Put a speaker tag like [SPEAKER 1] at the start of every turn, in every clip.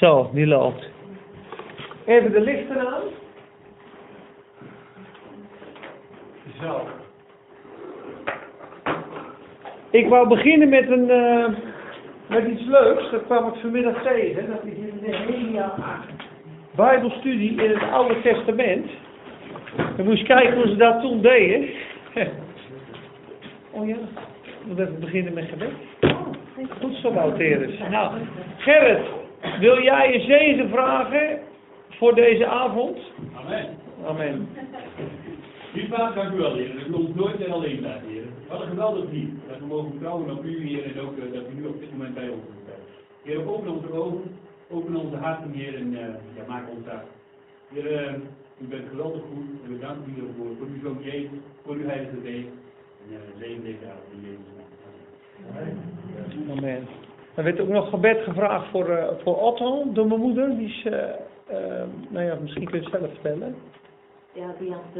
[SPEAKER 1] Zo, die loopt. Even de lichten aan. Zo. Ik wou beginnen met een eh, met iets leuks. Dat kwam ik vanmiddag tegen. Dat is in Nehemia 8. Bijbelstudie in het Oude Testament. Dan moest kijken hoe ze dat toen deden. Oh ja, ik moet even beginnen met gebed. Goed zo, Wouterus. Nou, Gerrit, wil jij een zegen vragen voor deze avond?
[SPEAKER 2] Amen.
[SPEAKER 1] Amen.
[SPEAKER 2] Lief vader, dank u wel, Heer. Dat u ons nooit en alleen laat, Heer. Wat een geweldig. Dat we mogen vertrouwen op u, Heer, en ook eh, dat u nu op dit moment bij ons bent. Heer, open onze ogen, open onze harten, Heer, en uh, ja, maak ons hart. Heer, uh, u bent geweldig goed en we danken u ervoor, voor uw zoon Jezus, voor uw heilige wees. En uh, leven deze avond in Jezus' naam. Amen.
[SPEAKER 1] Amen. Er werd ook nog gebed gevraagd voor, uh, voor Otto, door mijn moeder. Die is, uh, nou ja, misschien kun je het zelf vertellen.
[SPEAKER 3] Ja, die had,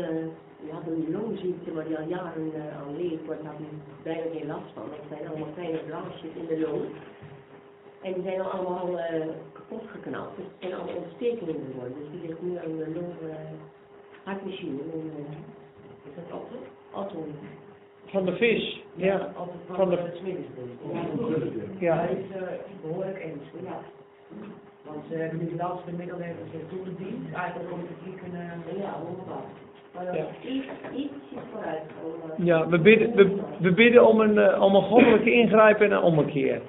[SPEAKER 3] die had een longziekte waar die al jaren aan leeft, maar daar had bijna geen last van. Het zijn allemaal kleine blaasjes in de long. En die zijn al allemaal kapot geknapt. Dus het zijn allemaal ontstekingen geworden. Dus die ligt nu aan de long hartmachine. Is dat Otto? Otto.
[SPEAKER 1] Van de vis, ja.
[SPEAKER 3] Van,
[SPEAKER 1] Van de-
[SPEAKER 3] de.
[SPEAKER 1] Ja.
[SPEAKER 3] Hij is uh, behoorlijk ernstig, ja. Want ze hebben nu de laatste middelen hebben ze toegediend. Eigenlijk om te ja. Maar dat
[SPEAKER 1] Ja.
[SPEAKER 3] om, eh,
[SPEAKER 1] Ja, we bidden, we, we bidden om, een, uh, om een goddelijke ingrijpen en een ommekeer.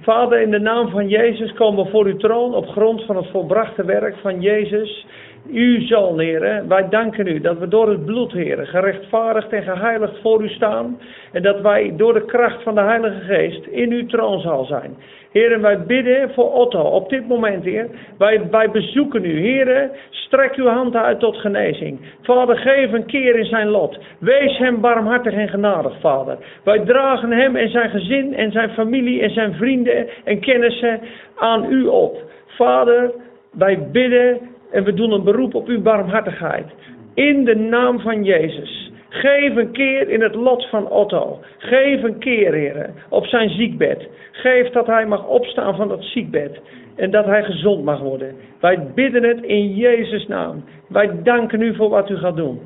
[SPEAKER 1] Vader, in de naam van Jezus komen we voor uw troon op grond van het volbrachte werk van Jezus, uw zoon, heren. Wij danken u dat we door het bloed, heren, gerechtvaardigd en geheiligd voor u staan. En dat wij door de kracht van de Heilige Geest in uw troonzaal zijn. Heren, wij bidden voor Otto op dit moment, Heer. Wij, wij bezoeken u, Heren. Strek uw hand uit tot genezing. Vader, geef een keer in zijn lot. Wees hem barmhartig en genadig, Vader. Wij dragen hem en zijn gezin en zijn familie en zijn vrienden en kennissen aan u op. Vader, wij bidden en we doen een beroep op uw barmhartigheid. In de naam van Jezus. Geef een keer in het lot van Otto. Geef een keer, heren, op zijn ziekbed. Geef dat hij mag opstaan van dat ziekbed. En dat hij gezond mag worden. Wij bidden het in Jezus' naam. Wij danken u voor wat u gaat doen.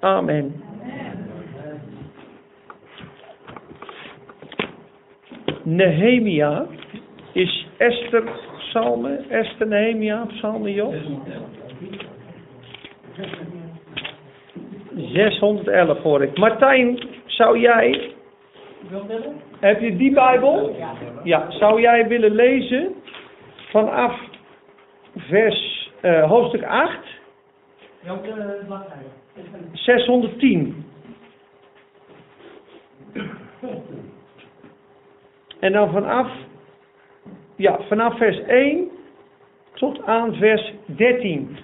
[SPEAKER 1] Amen. Nehemia is Esther psalmen. Esther, Nehemia, psalmen, Job. 611 hoor ik. Martijn, zou jij... Heb je die Bijbel? Ja. Zou jij willen lezen vanaf vers uh, hoofdstuk 8,
[SPEAKER 4] Welke bladzijde?
[SPEAKER 1] 610. En dan vanaf, ja, vanaf vers 1 tot aan vers 13.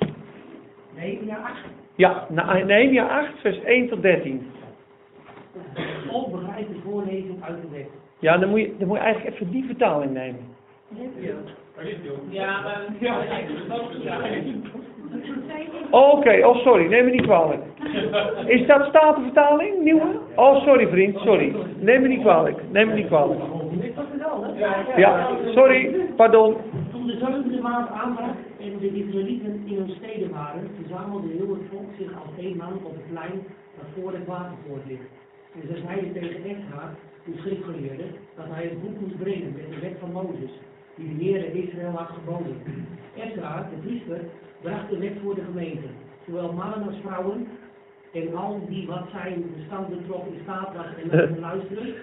[SPEAKER 4] Nee, ja, 8.
[SPEAKER 1] Ja, Na- Nehemia 8, vers 1 tot 13.
[SPEAKER 4] Onbegrijpelijke voorlezing uit de wet.
[SPEAKER 1] Ja, dan moet je, dan moet je eigenlijk even die vertaling nemen.
[SPEAKER 4] Ja, maar... Ja,
[SPEAKER 1] Oké, oh sorry, neem me niet kwalijk. Is dat statenvertaling, nieuwe? Oh sorry vriend, sorry. Neem me niet kwalijk, neem me niet kwalijk. Ja, sorry, pardon.
[SPEAKER 4] Toen de zevende maand aanbrak en de Israëlieten in hun steden waren, verzamelde heel het volk zich als één man op het plein dat voor het waterpoort ligt. En ze zeiden tegen Ezra, de schriftgeleerde, dat hij het boek moest brengen met de wet van Mozes, die de Heere Israël had geboden. Ezra, de priester, bracht de wet voor de gemeente, zowel mannen als vrouwen, en al die wat zijn bestand betrof in staat was en te luisteren,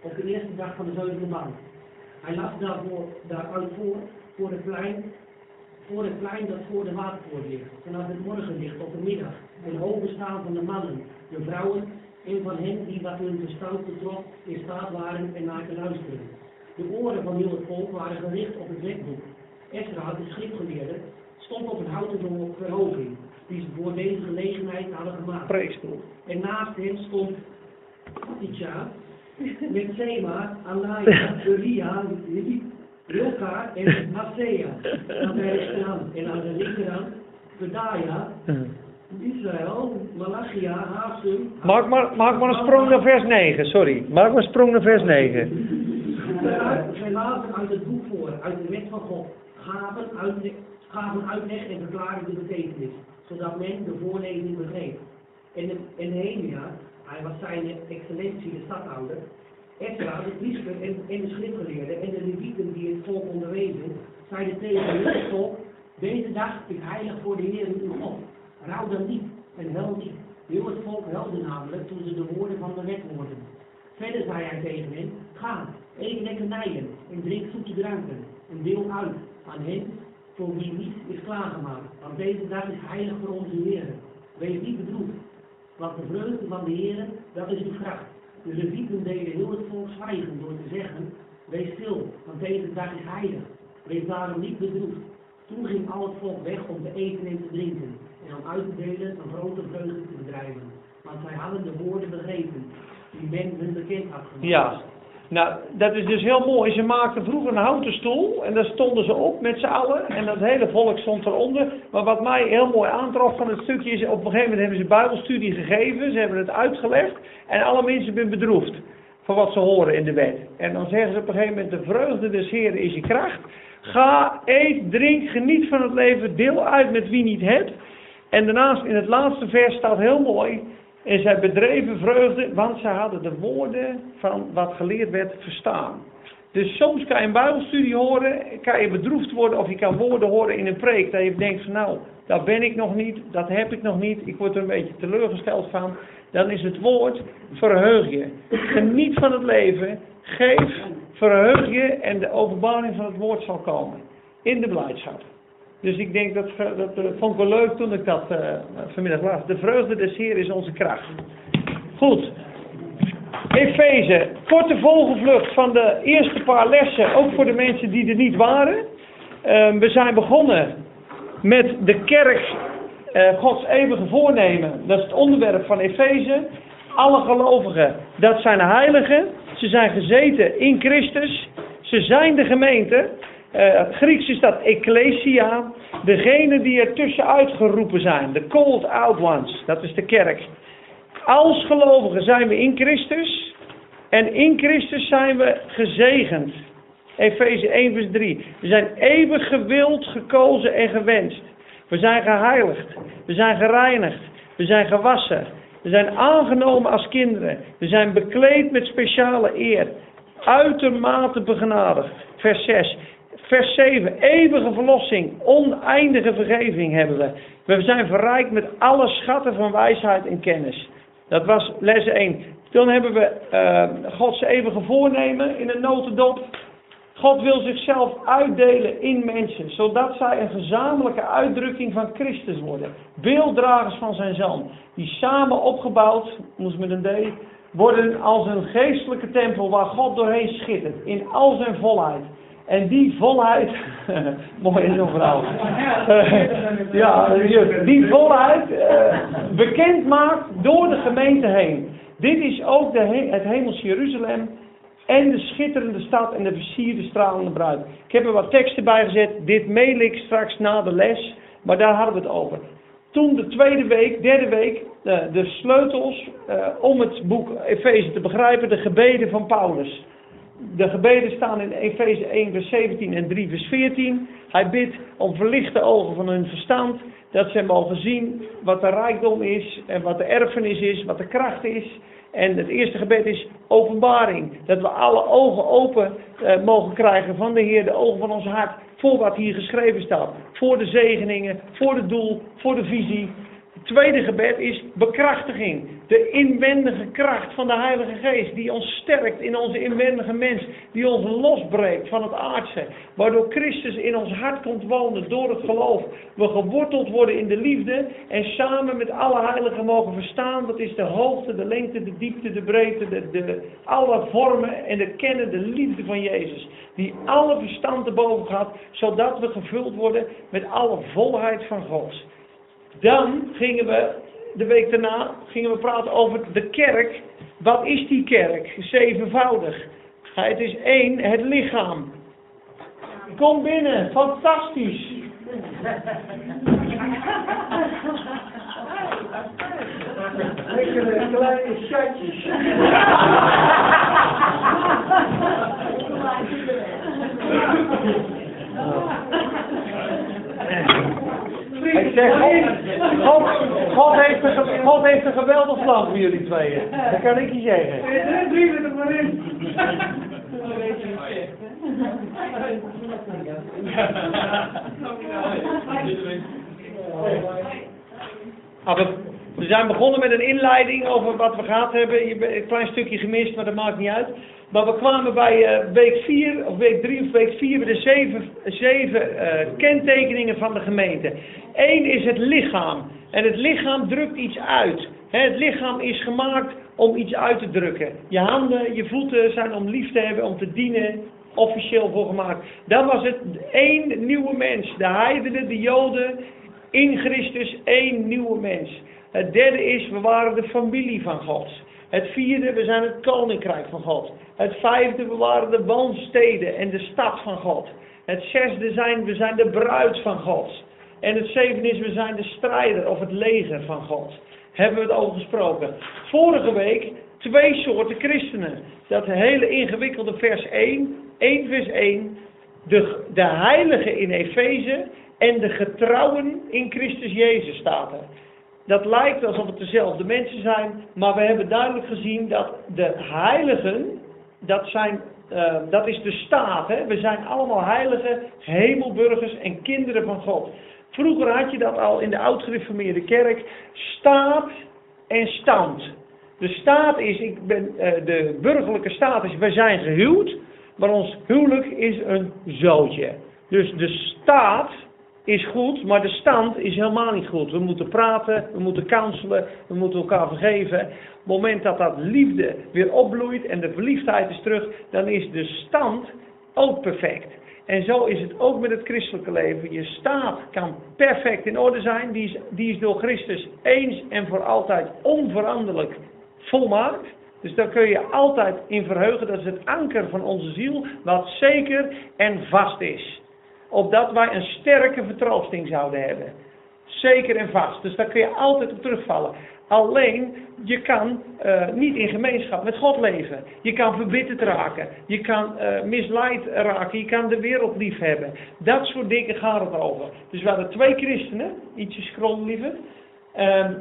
[SPEAKER 4] op de eerste dag van de zevende maand. Hij las daarvoor, daaruit voor, voor het plein, voor het plein dat voor de waterpoort ligt, vanaf het morgenlicht tot de middag, ten hoge staan van de mannen, de vrouwen en van hen die wat hun verstand betrof in staat waren en naar te luisteren. De oren van heel het volk waren gericht op het wetboek. Ezra, de schriftgeleerde, stond op een houten verhoging, die ze voor deze gelegenheid hadden gemaakt. En naast hem stond Itja, met Sema, Anaya, Uria, Hilka en Masea aan de rechterhand. En aan de linkerhand Pedaya, Israël, Malachia, Hasum.
[SPEAKER 1] Maak maar, maak maar een sprong naar vers 9, sorry. Maak maar een sprong naar vers 9.
[SPEAKER 4] Zij lazen uit uit het boek voor, uit de wet van God, gaven, uitleg, gaven uitleg en verklaring de betekenis, zodat men de voorlezing begreep. En, en Nehemia, hij was zijn excellentie, de stadhouder, Ezra, de priester en, de schriftgeleerde en de levieten die het volk onderwezen, zeiden tegen het volk, deze dag is heilig voor de Heer uw God. Rouw dan niet en huil niet. Heel het volk huilde namelijk toen ze de woorden van de wet hoorden. Verder zei hij tegen hen, ga, eet lekkernijen en drink zoete dranken en deel uit aan hen voor wie niets is klaargemaakt. Want deze dag is heilig voor onze Heer. Wees niet bedroefd, want de vreugde van de Heer, dat is uw kracht. De levieten deden heel het volk zwijgen door te zeggen, wees stil, want deze dag is heilig. Wees daarom niet bedroefd. Toen ging al het volk weg om te eten en te drinken en om uit te delen een grote vreugde te bedrijven. Want zij hadden de woorden begrepen die men hun bekend had gemaakt.
[SPEAKER 1] Ja, nou, dat is dus heel mooi. Ze maakten vroeger een houten stoel en daar stonden ze op met z'n allen en dat hele volk stond eronder. Maar wat mij heel mooi aantrof van het stukje is, op een gegeven moment hebben ze bijbelstudie gegeven, ze hebben het uitgelegd en alle mensen zijn bedroefd van wat ze horen in de wet. En dan zeggen ze op een gegeven moment, de vreugde des Heren is je kracht. Ga, eet, drink, geniet van het leven, deel uit met wie niet hebt. En daarnaast in het laatste vers staat heel mooi, en zij bedreven vreugde, want zij hadden de woorden van wat geleerd werd verstaan. Dus soms kan je een bijbelstudie horen, kan je bedroefd worden of je kan woorden horen in een preek. Dat je denkt van nou, dat ben ik nog niet, dat heb ik nog niet, ik word er een beetje teleurgesteld van. Dan is het woord, verheug je. Geniet van het leven, geef, verheug je en de openbaring van het woord zal komen. In de blijdschap. Dus ik denk dat, dat uh, vond ik wel leuk toen ik dat uh, vanmiddag las. De vreugde des Heer is onze kracht. Goed. Efeze, korte volgevlucht van de eerste paar lessen, ook voor de mensen die er niet waren. Uh, we zijn begonnen met de kerk, Gods eeuwige voornemen. Dat is het onderwerp van Efeze. Alle gelovigen, dat zijn heiligen. Ze zijn gezeten in Christus. Ze zijn de gemeente. Het Grieks is dat ecclesia. Degene die er tussenuit geroepen zijn. De called out ones. Dat is de kerk. Als gelovigen zijn we in Christus. En in Christus zijn we gezegend. Efeze 1 vers 3. We zijn eeuwig gewild, gekozen en gewenst. We zijn geheiligd. We zijn gereinigd. We zijn gewassen. We zijn aangenomen als kinderen. We zijn bekleed met speciale eer. Uitermate begenadigd. Vers 6. Vers 7. Eeuwige verlossing. Oneindige vergeving hebben we. We zijn verrijkt met alle schatten van wijsheid en kennis. Dat was les 1. Dan hebben we uh, Gods eeuwige voornemen in een notendop. God wil zichzelf uitdelen in mensen, zodat zij een gezamenlijke uitdrukking van Christus worden. Beelddragers van zijn zoon, die samen opgebouwd, moest met een D, worden als een geestelijke tempel waar God doorheen schittert, in al zijn volheid. En die volheid, mooi is zo'n verhaal. ja, die volheid uh, bekend maakt door de gemeente heen. Dit is ook de, het hemels Jeruzalem en de schitterende stad en de versierde stralende bruid. Ik heb er wat teksten bij gezet. Dit mail ik straks na de les, maar daar hadden we het over. Toen de tweede week, derde week, de, de sleutels om het boek Efeze te begrijpen, de gebeden van Paulus. De gebeden staan in Efeze 1 vers 17 en 3 vers 14. Hij bidt om verlichte ogen van hun verstand, dat zij mogen zien wat de rijkdom is en wat de erfenis is, wat de kracht is. En het eerste gebed is openbaring. Dat we alle ogen open uh, mogen krijgen van de Heer, de ogen van ons hart, voor wat hier geschreven staat. Voor de zegeningen, voor het doel, voor de visie. Tweede gebed is bekrachtiging. De inwendige kracht van de Heilige Geest, die ons sterkt in onze inwendige mens, die ons losbreekt van het aardse, waardoor Christus in ons hart komt wonen door het geloof. We geworteld worden in de liefde en samen met alle heiligen mogen verstaan, dat is de hoogte, de lengte, de diepte, de breedte, de, alle vormen en de kennen de liefde van Jezus, die alle verstand erboven gaat, zodat we gevuld worden met alle volheid van God. Dan gingen we, de week daarna, gingen we praten over de kerk. Wat is die kerk? Zevenvoudig. Het is één, het lichaam. Kom binnen, fantastisch. Lekkere kleine chatjes. Ik zeg, God, God, heeft een, God heeft een geweldig plan voor jullie tweeën. Dat kan ik je zeggen.
[SPEAKER 4] Er.
[SPEAKER 1] Ah, we zijn begonnen met een inleiding over wat we gehad hebben. Je hebt een klein stukje gemist, maar dat maakt niet uit. Maar we kwamen bij eh, week 4, of week 3 of week 4, bij de zeven, zeven eh, kentekeningen van de gemeente. Eén is het lichaam. En het lichaam drukt iets uit. Het lichaam is gemaakt om iets uit te drukken. Je handen, je voeten zijn om lief te hebben, om te dienen, officieel voor gemaakt. Dan was het één nieuwe mens. De heidenen, de joden, in Christus één nieuwe mens. Het derde is, we waren de familie van God. Het vierde, we zijn het koninkrijk van God. Het vijfde, we waren de woonsteden en de stad van God. Het zesde zijn, we zijn de bruid van God. En het zevende is, we zijn de strijder of het leger van God. Hebben we het over gesproken. Vorige week twee soorten christenen. Dat hele ingewikkelde vers 1, 1 vers 1. De, de heiligen in Efeze en de getrouwen in Christus Jezus staat er. Dat lijkt alsof het dezelfde mensen zijn, maar we hebben duidelijk gezien dat de heiligen, dat, zijn, eh, dat is de staat. Hè? We zijn allemaal heilige hemelburgers en kinderen van God. Vroeger had je dat al in de oud-gereformeerde kerk, staat en stand. De staat is, ik ben, eh, de burgerlijke staat is, wij zijn gehuwd, maar ons huwelijk is een zootje. Dus de staat is goed, maar de stand is helemaal niet goed. We moeten praten, we moeten counselen, we moeten elkaar vergeven. Op het moment dat dat liefde weer opbloeit en de verliefdheid is terug, dan is de stand ook perfect. En zo is het ook met het christelijke leven. Je staat kan perfect in orde zijn. Die is, die is door Christus eens en voor altijd onveranderlijk volmaakt. Dus daar kun je altijd in verheugen. Dat is het anker van onze ziel, wat zeker en vast is. Opdat wij een sterke vertroosting zouden hebben. Zeker en vast. Dus daar kun je altijd op terugvallen. Alleen, je kan eh, niet in gemeenschap met God leven. Je kan verbitterd raken. Je kan eh, misleid raken. Je kan de wereld lief hebben. Dat soort dingen gaat het over. Dus we hadden twee christenen. Ietsje scrollen liever. Ehm,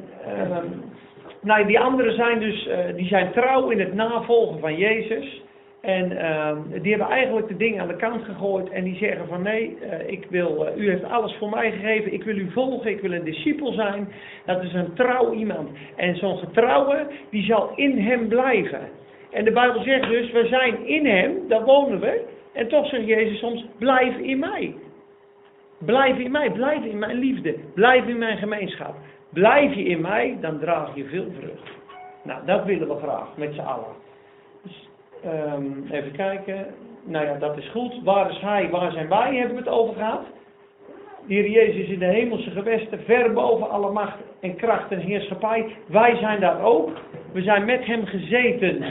[SPEAKER 1] nou, die anderen zijn dus eh, die zijn trouw in het navolgen van Jezus. En ehm, die hebben eigenlijk de dingen aan de kant gegooid en die zeggen van nee, eh, ik wil, eh, u heeft alles voor mij gegeven, ik wil u volgen, ik wil een discipel zijn. Dat is een trouw iemand. En zo'n getrouwe, die zal in hem blijven. En de Bijbel zegt dus, we zijn in hem, daar wonen we. En toch zegt Jezus soms, blijf in mij. Blijf in mij, blijf in mijn liefde, blijf in mijn gemeenschap. Blijf je in mij, dan draag je veel vrucht. Nou, dat willen we graag, met z'n allen. Ehm, even kijken. Nou ja, dat is goed. Waar is hij, waar zijn wij, hebben we het over gehad. De Heer Jezus in de hemelse gewesten, ver boven alle macht en kracht en heerschappij. Wij zijn daar ook. We zijn met hem gezeten.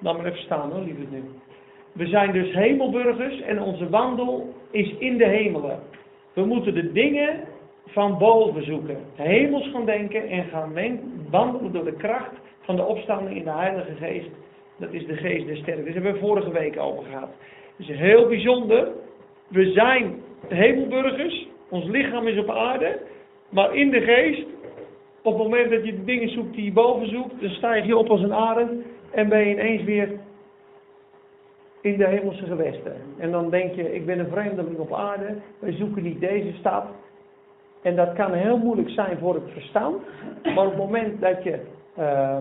[SPEAKER 1] Laat maar even staan hoor, lieve nu. We zijn dus hemelburgers en onze wandel is in de hemelen. We moeten de dingen van boven zoeken. Hemels gaan denken en gaan wandelen door de kracht van de opstanding in de Heilige Geest. Dat is de geest des sterren. Daar hebben we vorige week over gehad. Het is heel bijzonder. We zijn hemelburgers. Ons lichaam is op aarde. Maar in de geest, op het moment dat je de dingen zoekt die je boven zoekt, dan stijg je op als een arend en ben je ineens weer in de hemelse gewesten. En dan denk je, ik ben een vreemdeling op aarde. Wij zoeken niet deze stad. En dat kan heel moeilijk zijn voor het verstand. Maar op het moment dat je eh,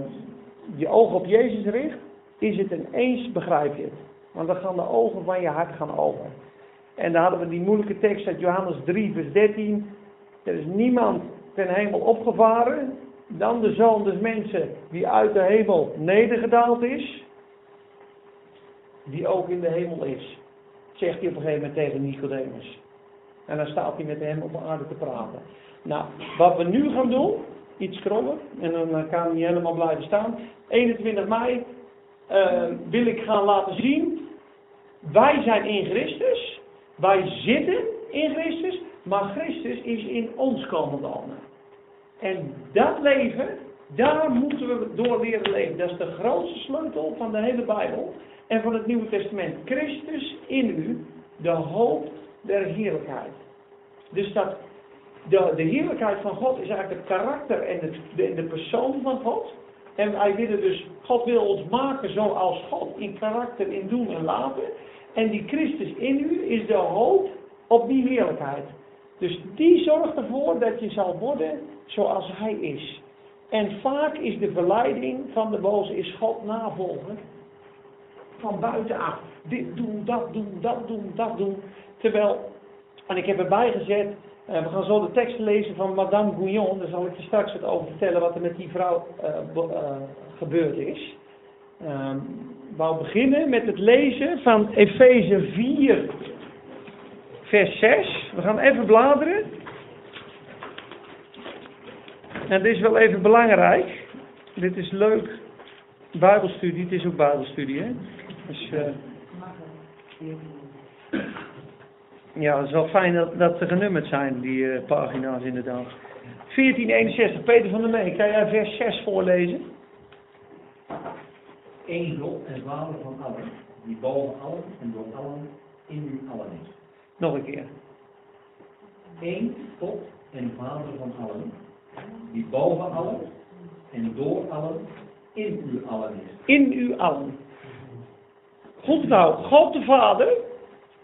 [SPEAKER 1] je ogen op Jezus richt, is het ineens begrijp je het. Want dan gaan de ogen van je hart gaan open. En dan hadden we die moeilijke tekst uit Johannes 3, vers 13. Er is niemand ten hemel opgevaren dan de zoon des mensen die uit de hemel nedergedaald is, die ook in de hemel is. Zegt hij op een gegeven moment tegen Nicodemus. En dan staat hij met hem op aarde te praten. Nou, wat we nu gaan doen, iets scrollen, en dan eh, kan hij helemaal blijven staan. 21 mei eh, wil ik gaan laten zien, wij zijn in Christus, wij zitten in Christus, maar Christus is in ons komen wonen. En dat leven, daar moeten we door leren leven. Dat is de grootste sleutel van de hele Bijbel en van het Nieuwe Testament. Christus in u, de hoop der heerlijkheid. Dus dat de, de heerlijkheid van God is eigenlijk het karakter en de persoon van God. En wij willen dus, God wil ons maken zoals God, in karakter, in doen en laten. En die Christus in u is de hoop op die heerlijkheid. Dus die zorgt ervoor dat je zal worden zoals Hij is. En vaak is de verleiding van de boze is God navolgen. Van buitenaf. Dit doen, dat doen, dat doen, dat doen. Terwijl, en ik heb erbij gezet, we gaan zo de tekst lezen van Madame Gouillon. Daar zal ik je straks wat over vertellen wat er met die vrouw uh, uh, gebeurd is. Ehm, we wou beginnen met het lezen van Efeze 4, vers 6. We gaan even bladeren. En dit is wel even belangrijk. Dit is leuk. Bijbelstudie, het is ook Bijbelstudie, hè? Dus, uh, ja, het is wel fijn dat, dat ze genummerd zijn, die uh, pagina's inderdaad. 1461, Peter van der Mee, kan jij vers 6 voorlezen?
[SPEAKER 5] Eén God en Vader van allen, die boven allen en door allen in u allen is.
[SPEAKER 1] Nog een keer.
[SPEAKER 5] Eén God en Vader van allen, die boven allen en door allen in u allen is.
[SPEAKER 1] In u allen. Goed nou, God de Vader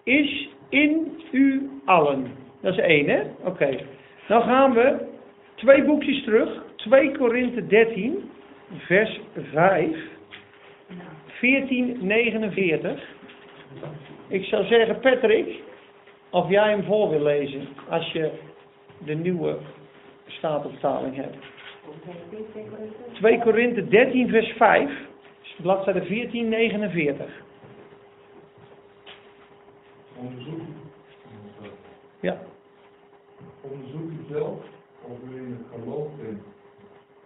[SPEAKER 1] is in u allen. Dat is één, hè? Oké. Dan gaan we twee boekjes terug. 2 Korinthe 13, vers 5. 1449. Ik zou zeggen, Patrick, of jij hem voor wil lezen, als je de nieuwe statenvertaling hebt. 2 Korinthe 13, vers 5, bladzijde 1449.
[SPEAKER 6] Onderzoek.
[SPEAKER 1] Ja.
[SPEAKER 6] Onderzoek uzelf of u in het geloof bent.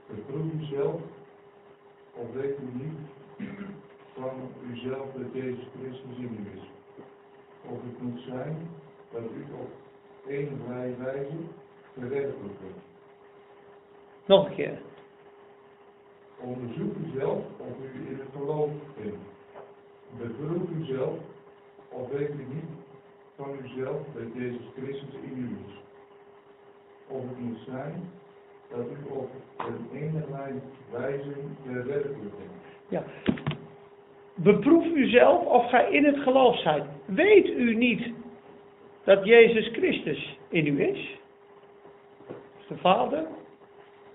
[SPEAKER 6] Beproef uzelf of weet u niet van uzelf dat Jezus Christus in u is. Of het moet zijn dat u op enige wijze verwerkelijk bent.
[SPEAKER 1] Nog een keer.
[SPEAKER 6] Onderzoek uzelf of u in het geloof bent. Beproef uzelf of weet u niet van uzelf dat Jezus Christus in u is. Of het moet zijn dat u op een enige wijze verwerkelijk bent.
[SPEAKER 1] Ja. Beproef uzelf of gij in het geloof zijt. Weet u niet dat Jezus Christus in u is? De Vader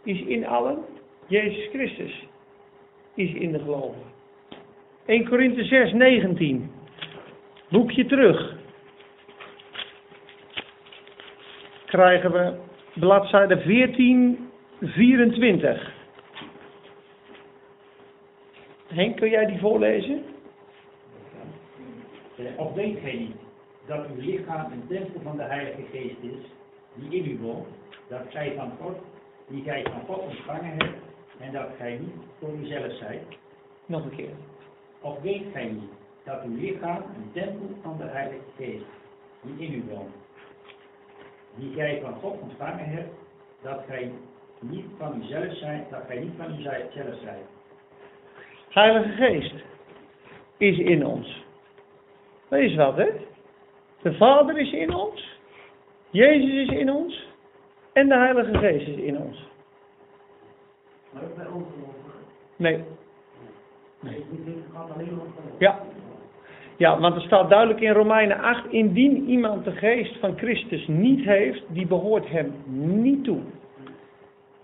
[SPEAKER 1] is in allen. Jezus Christus is in de geloven. 1 Korinthe 6, 19. Boekje terug. Krijgen we bladzijde 14, 24. Henk, kun jij die voorlezen?
[SPEAKER 5] Of weet gij niet dat uw lichaam een tempel van de Heilige Geest is, die in u woont, dat gij van God, die gij van God ontvangen hebt, en dat gij niet voor uzelf zijt?
[SPEAKER 1] Nog een keer.
[SPEAKER 5] Of weet gij niet dat uw lichaam een tempel van de Heilige Geest, die in u woont, die gij van God ontvangen hebt, dat gij niet van uzelf zijt, dat gij niet van uzelf zijt?
[SPEAKER 1] Heilige Geest is in ons. Dat is wat, hè? De Vader is in ons. Jezus is in ons. En de Heilige Geest is in ons.
[SPEAKER 4] Maar ook bij ongelovigen.
[SPEAKER 1] Nee.
[SPEAKER 4] Nee, geloof.
[SPEAKER 1] Ja. Ja, want er staat duidelijk in Romeinen 8: indien iemand de geest van Christus niet heeft, die behoort hem niet toe.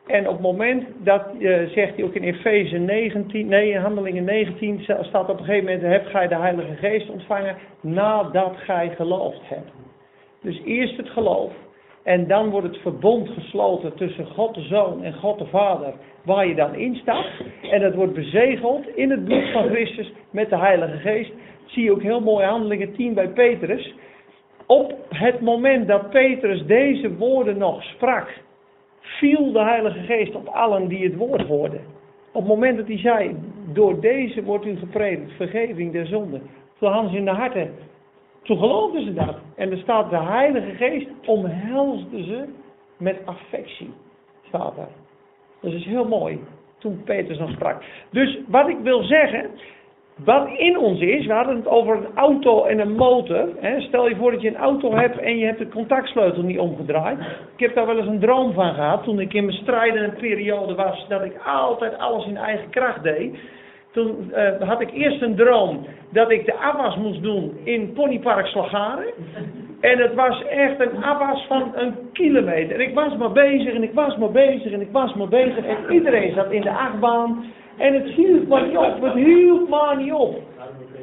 [SPEAKER 1] En op het moment dat, uh, zegt hij ook in Efeze 19, nee, in Handelingen 19, staat op een gegeven moment, heb gij de Heilige Geest ontvangen nadat gij geloofd hebt. Dus eerst het geloof, en dan wordt het verbond gesloten tussen God de Zoon en God de Vader, waar je dan in staat. En dat wordt bezegeld in het bloed van Christus met de Heilige Geest. Dat zie je ook heel mooi Handelingen 10 bij Petrus. Op het moment dat Petrus deze woorden nog sprak, viel de Heilige Geest op allen die het woord hoorden. Op het moment dat hij zei, door deze wordt u gepredikt, vergeving der zonden. Hadden ze in de harten, toen geloofden ze dat. En er staat, de Heilige Geest omhelsde ze met affectie. Staat daar. Dat is heel mooi, toen Petrus nog sprak. Dus wat ik wil zeggen, wat in ons is, we hadden het over een auto en een motor. Hè. Stel je voor dat je een auto hebt en je hebt de contactsleutel niet omgedraaid. Ik heb daar wel eens een droom van gehad toen ik in mijn strijdende periode was, dat ik altijd alles in eigen kracht deed. Toen eh, had ik eerst een droom dat ik de afwas moest doen in Ponypark Slagaren. En het was echt een afwas van een kilometer. En ik was maar bezig en ik was maar bezig en ik was maar bezig. En iedereen zat in de achtbaan. En het hield maar niet op. Het hield maar niet op.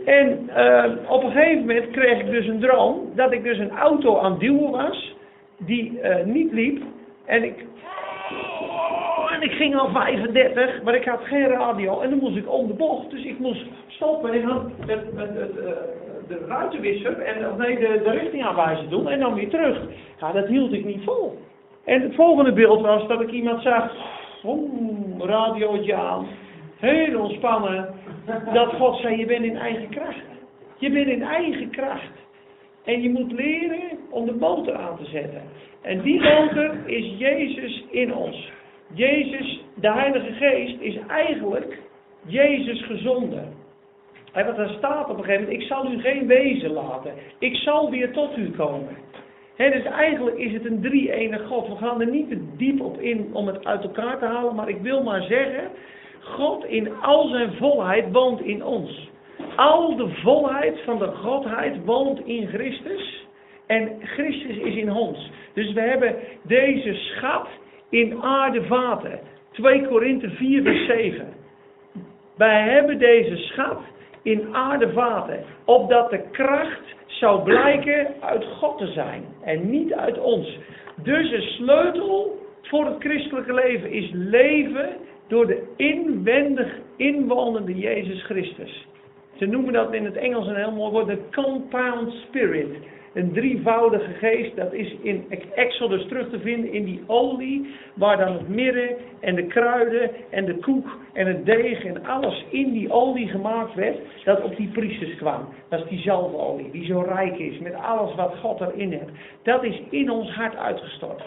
[SPEAKER 1] En eh, op een gegeven moment kreeg ik dus een droom dat ik dus een auto aan het duwen was. Die eh, niet liep. En ik ik ging al 35, maar ik had geen radio en dan moest ik om de bocht. Dus ik moest stoppen en dan met, met, met, uh, de ruitenwisser en nee, de, de richting aanwijzen doen en dan weer terug. Ja, dat hield ik niet vol. En het volgende beeld was dat ik iemand zag, oeh, radiootje aan, heel ontspannen. Dat God zei, je bent in eigen kracht. Je bent in eigen kracht. En je moet leren om de motor aan te zetten. En die motor is Jezus in ons. Jezus, de Heilige Geest, is eigenlijk Jezus gezonden. En wat er staat op een gegeven moment, ik zal u geen wezen laten. Ik zal weer tot u komen. He, dus eigenlijk is het een drie-enige God. We gaan er niet te diep op in om het uit elkaar te halen, maar ik wil maar zeggen, God in al zijn volheid woont in ons. Al de volheid van de Godheid woont in Christus. En Christus is in ons. Dus we hebben deze schat in aardevaten. 2 Korinthe 4 vers 7. Wij hebben deze schat in aardevaten, opdat de kracht zou blijken uit God te zijn en niet uit ons. Dus de sleutel voor het christelijke leven is leven door de inwendig inwonende Jezus Christus. Ze noemen dat in het Engels een heel mooi woord, de compound spirit. Een drievoudige geest, dat is in Exodus terug te vinden in die olie, waar dan het mirre en de kruiden en de koek en het deeg en alles in die olie gemaakt werd, dat op die priesters kwam. Dat is die zalfolie, die zo rijk is met alles wat God erin heeft. Dat is in ons hart uitgestort.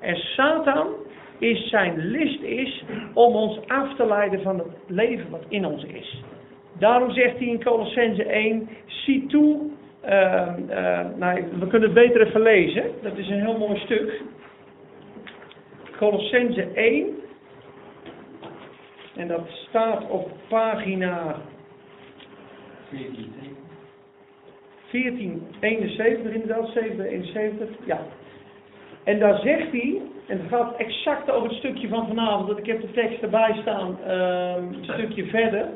[SPEAKER 1] En Satan is zijn list is om ons af te leiden van het leven wat in ons is. Daarom zegt hij in Colossense 1, zie toe nou, we kunnen het beter even lezen. Dat is een heel mooi stuk. Colossense 1. En dat staat op pagina 1471 inderdaad, 771. Ja. En daar zegt hij, en het gaat exact over het stukje van vanavond, dat ik heb de tekst erbij staan, uh, een stukje verder.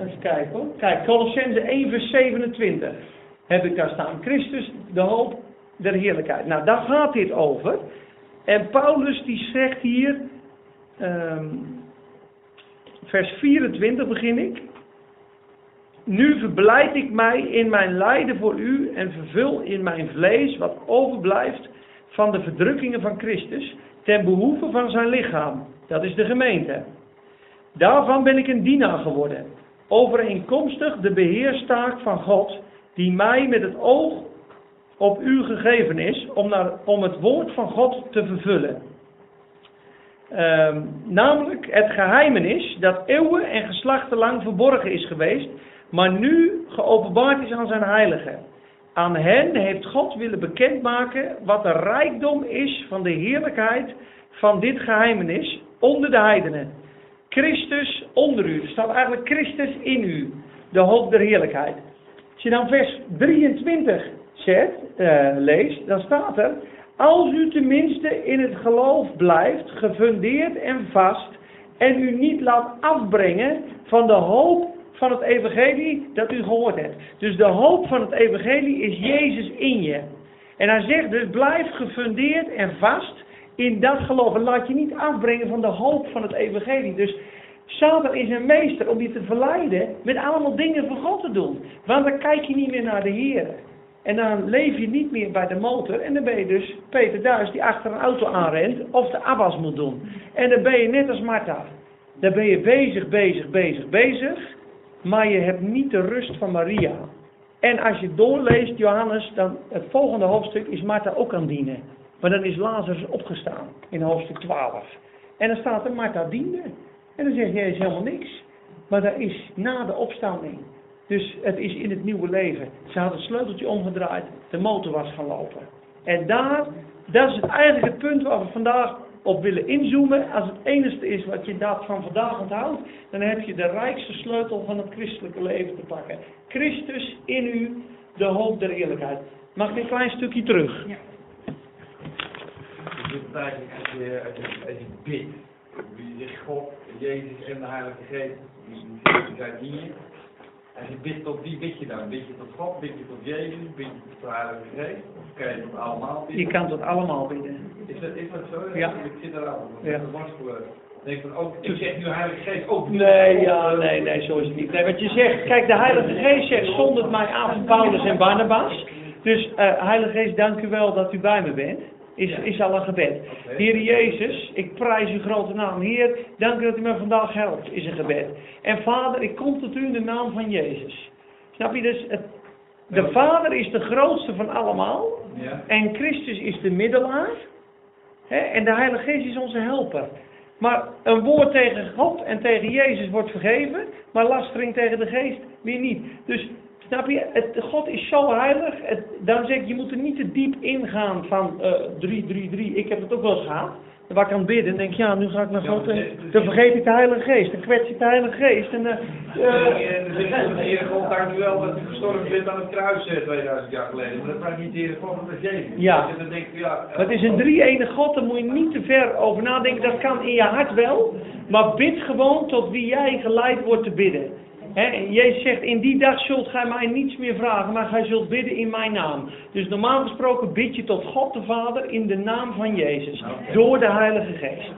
[SPEAKER 1] Even kijken hoor. Kijk, Colossense 1 vers 27 heb ik daar staan. Christus, de hoop der heerlijkheid. Nou, daar gaat dit over. En Paulus die zegt hier, um, vers 24 begin ik. Nu verblijd ik mij in mijn lijden voor u en vervul in mijn vlees wat overblijft van de verdrukkingen van Christus ten behoeve van zijn lichaam. Dat is de gemeente. Daarvan ben ik een dienaar geworden overeenkomstig de beheerstaak van God, die mij met het oog op u gegeven is, om, naar, om het woord van God te vervullen. Um, namelijk het geheimenis dat eeuwen en geslachten lang verborgen is geweest, maar nu geopenbaard is aan zijn heiligen. Aan hen heeft God willen bekendmaken wat de rijkdom is van de heerlijkheid van dit geheimenis onder de heidenen Christus onder u. Er staat eigenlijk Christus in u. De hoop der heerlijkheid. Als je dan vers 23 zet, uh, leest, dan staat er. Als u tenminste in het geloof blijft, gefundeerd en vast, en u niet laat afbrengen van de hoop van het evangelie dat u gehoord hebt. Dus de hoop van het evangelie is Jezus in je. En hij zegt dus, blijf gefundeerd en vast in dat geloof. Laat je niet afbrengen van de hoop van het evangelie. Dus Satan is een meester om je te verleiden met allemaal dingen voor God te doen. Want dan kijk je niet meer naar de Heer. En dan leef je niet meer bij de motor. En dan ben je dus Peter Duis die achter een auto aanrent of de afwas moet doen. En dan ben je net als Martha. Dan ben je bezig, bezig, bezig, bezig. Maar je hebt niet de rust van Maria. En als je doorleest, Johannes, dan het volgende hoofdstuk is Martha ook aan dienen. Maar dan is Lazarus opgestaan in hoofdstuk 12. En dan staat er Martha diende. En dan zegt Jezus helemaal niks. Maar dat is na de opstanding. Dus het is in het nieuwe leven. Ze had het sleuteltje omgedraaid, de motor was gaan lopen. En daar, dat is eigenlijk het punt waar we vandaag op willen inzoomen. Als het enige is wat je dat van vandaag onthoudt, dan heb je de rijkste sleutel van het christelijke leven te pakken. Christus in u, de hoop der eerlijkheid. Mag ik een klein stukje terug?
[SPEAKER 7] Je eigenlijk als je, als je, als je bidt. Je zegt God, Jezus en de Heilige Geest, die die zijn hier. Als je bidt tot wie bid je dan? Bid je tot God, bid je tot Jezus, bid je tot de Heilige Geest? Of kan je tot allemaal bidden?
[SPEAKER 1] Je kan het allemaal bidden.
[SPEAKER 7] Is dat, is dat zo?
[SPEAKER 1] Ja.
[SPEAKER 7] Ik zit eraan.
[SPEAKER 1] Ja.
[SPEAKER 7] Ja. Ik denk van, ook, ik zeg nu Heilige Geest, ook
[SPEAKER 1] Nee, ja, nee, nee, zo is het niet. Nee, wat je zegt, kijk, de Heilige Geest zegt, zondert mij aan Paulus en Barnabas. Dus, eh, Heilige Geest, dank u wel dat u bij me bent. Is, is al een gebed. Heer Jezus, ik prijs uw grote naam. Heer, dank u dat u me vandaag helpt, is een gebed. En Vader, ik kom tot u in de naam van Jezus. Snap je dus? Het, de Vader is de grootste van allemaal.
[SPEAKER 7] Ja.
[SPEAKER 1] En Christus is de middelaar. Hè, en de Heilige Geest is onze helper. Maar een woord tegen God en tegen Jezus wordt vergeven, maar lastering tegen de Geest weer niet. Dus snap je, het, God is zo heilig. Het, dan zeg ik, je moet er niet te diep ingaan van eh 3, 3, 3. Ik heb het ook wel eens gehad. Dan waar ik aan het bidden en denk, ja, nu ga ik naar
[SPEAKER 7] Ja,
[SPEAKER 1] God en
[SPEAKER 7] dit-
[SPEAKER 1] dan vergeet ik de Heilige Geest. Dan kwets ik de Heilige Geest. En, eh, eh,
[SPEAKER 7] En de Heer God, dank u wel dat u gestorven bent aan het kruis eh, 2000 jaar geleden. Maar dat vraagt niet de Heer God, Jezus.
[SPEAKER 1] Ja.
[SPEAKER 7] En dan denk ik, ja...
[SPEAKER 1] Het is een drie-ene God, daar moet je niet te ver over nadenken. Dat kan in je hart wel. Maar bid gewoon tot wie jij geleid wordt te bidden. Hè, en Jezus zegt, in die dag zult gij mij niets meer vragen, maar gij zult bidden in mijn naam. Dus normaal gesproken bid je tot God de Vader in de naam van Jezus. Door de Heilige Geest.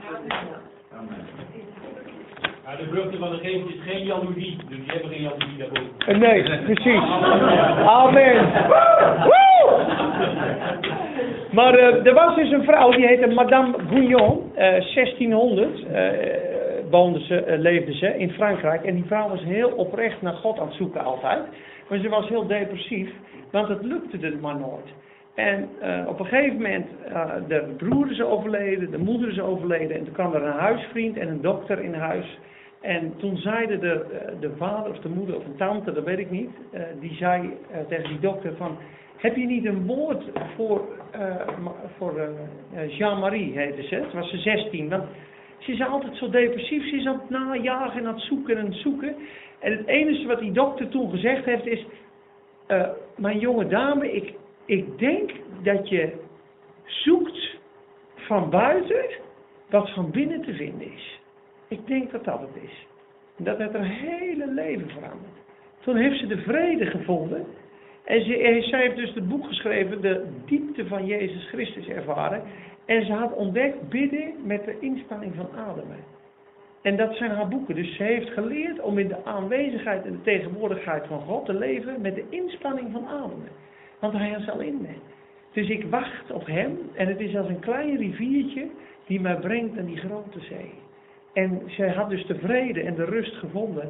[SPEAKER 2] Maar de vruchten van de geest is geen jaloezie, dus die hebben geen jaloezie daarboven.
[SPEAKER 1] Eh, Nee, precies. Amen. Woe! Maar eh, er was dus een vrouw, die heette Madame Gouillon, eh 1600 eh, woonde ze, eh, leefde ze in Frankrijk. En die vrouw was heel oprecht naar God aan het zoeken altijd. Maar ze was heel depressief, want het lukte er maar nooit. En eh, op een gegeven moment, eh, de broer is overleden, de moeder is overleden. En toen kwam er een huisvriend en een dokter in huis. En toen zeiden de, de vader of de moeder of een tante, dat weet ik niet, die zei tegen die dokter van, heb je niet een woord voor, voor Jean-Marie, heette ze, toen was ze 16. Want ze is altijd zo depressief, ze is aan het najagen en aan het zoeken en het zoeken. En het enige wat die dokter toen gezegd heeft is, eh, mijn jonge dame, ik, ik denk dat je zoekt van buiten wat van binnen te vinden is. Ik denk dat dat het is. En dat heeft haar hele leven veranderd. Toen heeft ze de vrede gevonden. En ze, zij heeft dus het boek geschreven, de diepte van Jezus Christus ervaren. En ze had ontdekt bidden met de inspanning van ademen. En dat zijn haar boeken. Dus ze heeft geleerd om in de aanwezigheid en de tegenwoordigheid van God te leven met de inspanning van ademen. Want hij is al in me. Dus ik wacht op hem en het is als een klein riviertje die mij brengt naar die grote zee. En zij had dus de vrede en de rust gevonden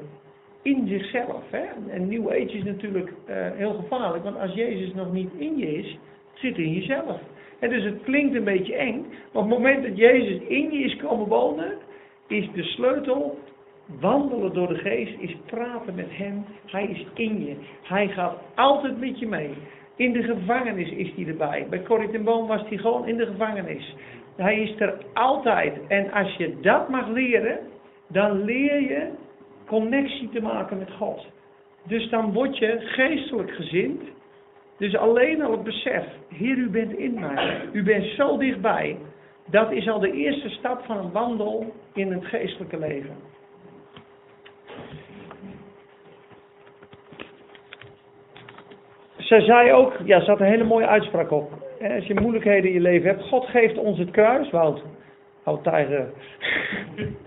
[SPEAKER 1] in zichzelf. Hè? En New Age is natuurlijk eh, heel gevaarlijk, want als Jezus nog niet in je is, zit hij in jezelf. En dus het klinkt een beetje eng, maar op het moment dat Jezus in je is komen wonen, is de sleutel wandelen door de geest, is praten met hem. Hij is in je. Hij gaat altijd met je mee. In de gevangenis is hij erbij. Bij Corrie Boom was hij gewoon in de gevangenis. Hij is er altijd. En als je dat mag leren, dan leer je connectie te maken met God. Dus dan word je geestelijk gezind. Dus alleen al het besef, Heer, u bent in mij. U bent zo dichtbij. Dat is al de eerste stap van een wandel in het geestelijke leven. Ze zei ook, ja, ze had een hele mooie uitspraak op. Als je moeilijkheden in je leven hebt, God geeft ons het kruis. Wout, Wout Tijger.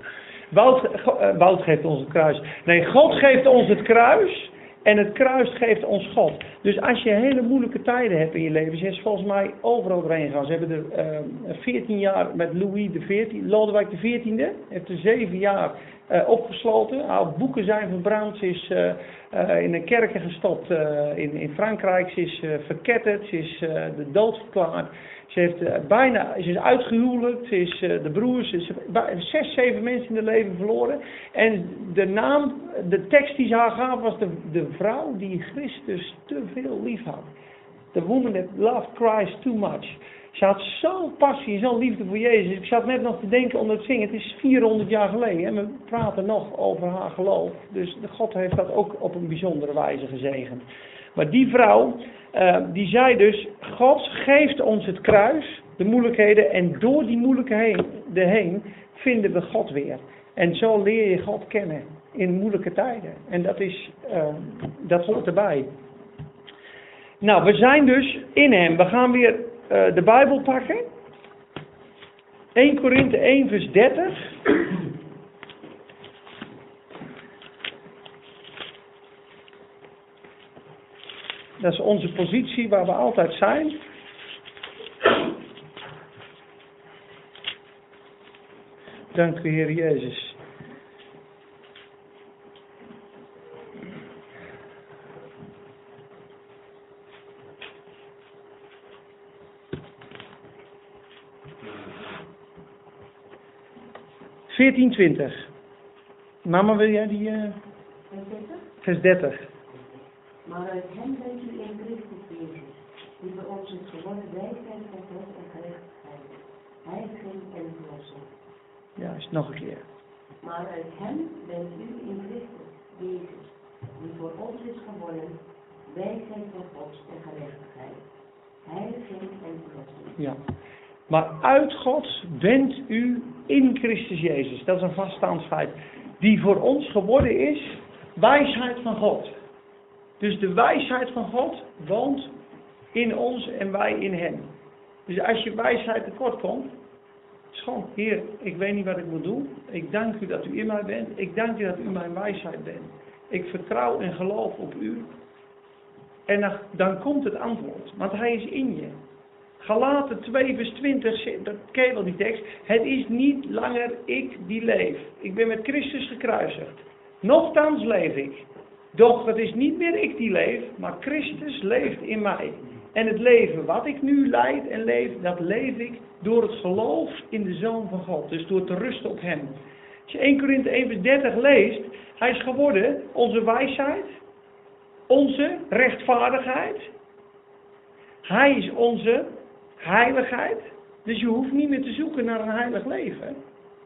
[SPEAKER 1] Eh, Wout geeft ons het kruis. Nee, God geeft ons het kruis. En het kruis geeft ons God. Dus als je hele moeilijke tijden hebt in je leven, ze is volgens mij overal doorheen gegaan. Ze hebben er eh, 14 jaar met Louis 14, Lodewijk de 14e, heeft er 7 jaar eh, opgesloten. Haar boeken zijn verbrand. Ze is eh, in een kerken gestopt in, in Frankrijk. Ze is verketterd. Ze is de dood verklaard. Ze, heeft, eh, bijna, ze is uitgehuwelijkd. Ze is eh, de broers. Ze is zes, zeven mensen in het leven verloren. En de naam, de tekst die ze haar gaf was de, de vrouw die Christus te veel lief had. The woman that loved Christ too much. Ze had zo'n passie, zo'n liefde voor Jezus. Ik zat net nog te denken onder het zingen. Het is 400 jaar geleden en we praten nog over haar geloof. Dus God heeft dat ook op een bijzondere wijze gezegend. Maar die vrouw, eh, die zei dus: God geeft ons het kruis, de moeilijkheden. En door die moeilijkheden heen vinden we God weer. En zo leer je God kennen in moeilijke tijden. En dat, is, eh, dat hoort erbij. Nou, we zijn dus in hem. We gaan weer eh, de Bijbel pakken. 1 Korinthe 1 vers 30. Dat is onze positie waar we altijd zijn. Dank u Heer Jezus. Veertien twintig. Mama, wil jij die... eh, vers 30.
[SPEAKER 3] Maar uit hem bent u in Christus Jezus, die voor ons is geworden wijsheid van God en gerechtigheid, heiliging en verlossing.
[SPEAKER 1] Juist, nog een keer.
[SPEAKER 3] Maar uit hem bent u in Christus Jezus, die voor ons is geworden wijsheid van God en gerechtigheid, heiliging en verlossing.
[SPEAKER 1] Ja. Maar uit God bent u in Christus Jezus. Dat is een vaststaand feit. Die voor ons geworden is wijsheid van God. Dus de wijsheid van God woont in ons en wij in hem. Dus als je wijsheid tekort komt, is gewoon, Heer, ik weet niet wat ik moet doen. Ik dank u dat u in mij bent. Ik dank u dat u mijn wijsheid bent. Ik vertrouw en geloof op u. En dan, komt het antwoord, want hij is in je. Galaten 2 vers 20, zegt- dat ken wel die tekst. Het is niet langer ik die leef. Ik ben met Christus gekruisigd. Nochtans leef ik. Doch het is niet meer ik die leef, maar Christus leeft in mij. En het leven wat ik nu leid en leef, dat leef ik door het geloof in de Zoon van God. Dus door te rusten op Hem. Als je 1 Korinthe 1 vers 30 leest, Hij is geworden onze wijsheid, onze rechtvaardigheid. Hij is onze heiligheid. Dus je hoeft niet meer te zoeken naar een heilig leven.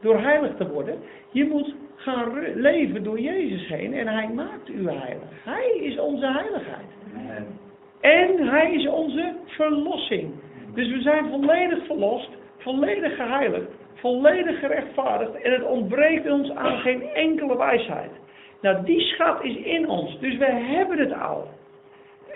[SPEAKER 1] Door heilig te worden. Je moet gaan leven door Jezus heen. En Hij maakt u heilig. Hij is onze heiligheid. En Hij is onze verlossing. Dus we zijn volledig verlost. Volledig geheiligd. Volledig gerechtvaardigd. En het ontbreekt ons aan geen enkele wijsheid. Nou, die schat is in ons. Dus we hebben het al.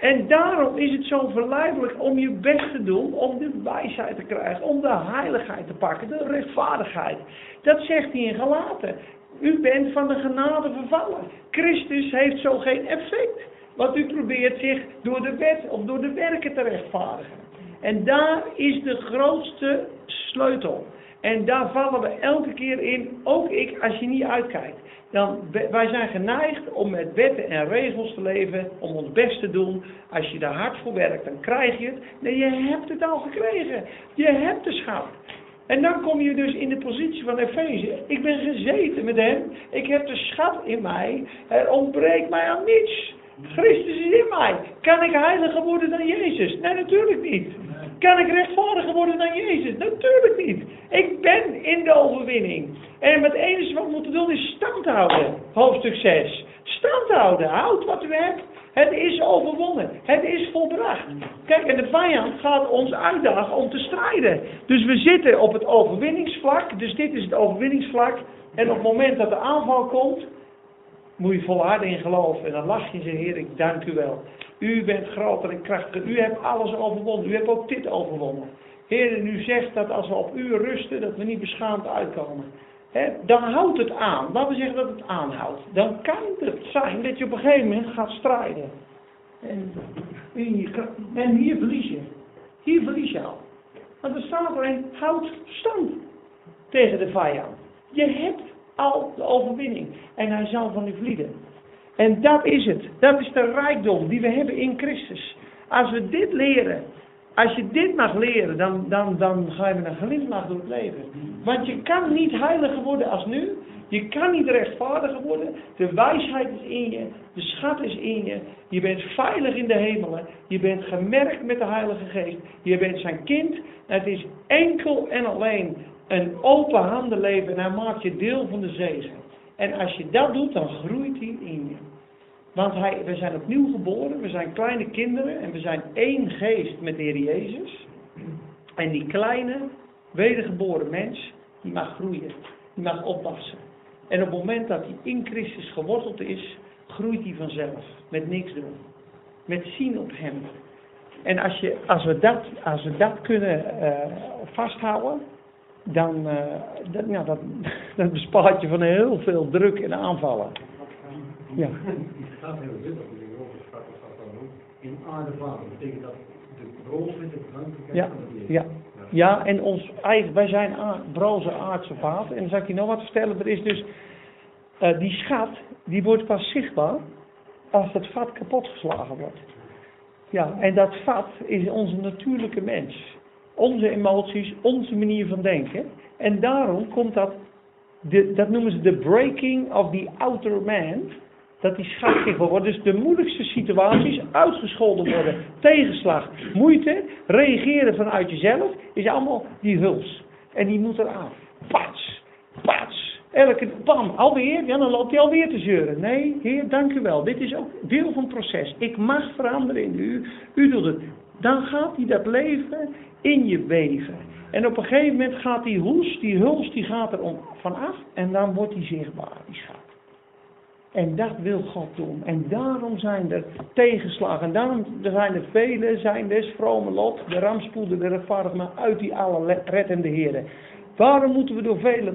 [SPEAKER 1] En daarom is het zo verleidelijk om je best te doen om de wijsheid te krijgen, om de heiligheid te pakken, de rechtvaardigheid. Dat zegt hij in Galaten. U bent van de genade vervallen. Christus heeft zo geen effect. Want u probeert zich door de wet of door de werken te rechtvaardigen. En daar is de grootste sleutel. En daar vallen we elke keer in, ook ik, als je niet uitkijkt. Dan, wij zijn geneigd om met wetten en regels te leven, om ons best te doen. Als je daar hard voor werkt, dan krijg je het. Nee, je hebt het al gekregen. Je hebt de schat. En dan kom je dus in de positie van Efeze. Ik ben gezeten met hem. Ik heb de schat in mij. Er ontbreekt mij aan niets. Christus is in mij. Kan ik heiliger worden dan Jezus? Nee, natuurlijk niet. Kan ik rechtvaardiger worden dan Jezus? Natuurlijk niet. Ik ben in de overwinning. En het enige wat we moeten doen is stand houden. Hoofdstuk 6. Stand houden. Houd wat u hebt. Het is overwonnen. Het is volbracht. Kijk, en de vijand gaat ons uitdagen om te strijden. Dus we zitten op het overwinningsvlak. Dus dit is het overwinningsvlak. En op het moment dat de aanval komt, moet je volharden in geloof. En dan lach je en Heer, ik dank u wel. U bent groter en krachtiger. U hebt alles overwonnen. U hebt ook dit overwonnen. Heer, en u zegt dat als we op u rusten, dat we niet beschaamd uitkomen. Dan houdt het aan. Laten we zeggen dat het aanhoudt. Dan kan het zijn dat je op een gegeven moment gaat strijden. En, en hier verlies je. Hier verlies je al. Want er staat erin, houd stand tegen de vijand. Je hebt al de overwinning. En hij zal van u vlieden. En dat is het. Dat is de rijkdom die we hebben in Christus. Als we dit leren, als je dit mag leren, dan, dan, dan ga je met een glimlach door het leven. Want je kan niet heiliger worden als nu. Je kan niet rechtvaardiger worden. De wijsheid is in je. De schat is in je. Je bent veilig in de hemelen. Je bent gemerkt met de Heilige Geest. Je bent zijn kind. Het is enkel en alleen een open handen leven. En hij maakt je deel van de zegen. En als je dat doet, dan groeit hij in je. Want hij, we zijn opnieuw geboren, we zijn kleine kinderen en we zijn één geest met de Heer Jezus. En die kleine, wedergeboren mens, die mag groeien, die mag oppassen. En op het moment dat hij in Christus geworteld is, groeit hij vanzelf, met niks doen. Met zien op hem. En als, je, als, we, dat, als we dat kunnen uh, vasthouden, dan uh, dat, nou, dat, dat bespaart je van heel veel druk en aanvallen. Ja.
[SPEAKER 8] Het gaat heel dubbel, in de Europese staat dan ook. In aarde vader betekent dat de broze, de vergankelijkheid
[SPEAKER 1] Ja,
[SPEAKER 8] van het leven.
[SPEAKER 1] ja. Ja, en ons eigen, wij zijn broze aardse vader. En dan zal ik je nog wat vertellen. Er is dus, eh, die schat, die wordt pas zichtbaar als het vat kapotgeslagen wordt. Ja, en dat vat is onze natuurlijke mens. Onze emoties, onze manier van denken. En daarom komt dat, de, dat noemen ze de breaking of the outer man. Dat die schat zichtbaar wordt. Dus de moeilijkste situaties, uitgescholden worden, tegenslag, moeite, reageren vanuit jezelf, is allemaal die huls. En die moet eraf. Pats, pats. Elke, bam, alweer, ja, dan loopt hij alweer te zeuren. Nee, heer, dank u wel. Dit is ook deel van het proces. Ik mag veranderen in u. U doet het. Dan gaat hij dat leven in je weven. En op een gegeven moment gaat die hoes, die huls, die gaat er om vanaf. En dan wordt die zichtbaar, die schat. En dat wil God doen. En daarom zijn er tegenslagen. En daarom zijn er vele, zijn des vrome lot, de rampspoeden, de rechtvaardigen, maar uit die alle le- reddende heren. Waarom moeten we door vele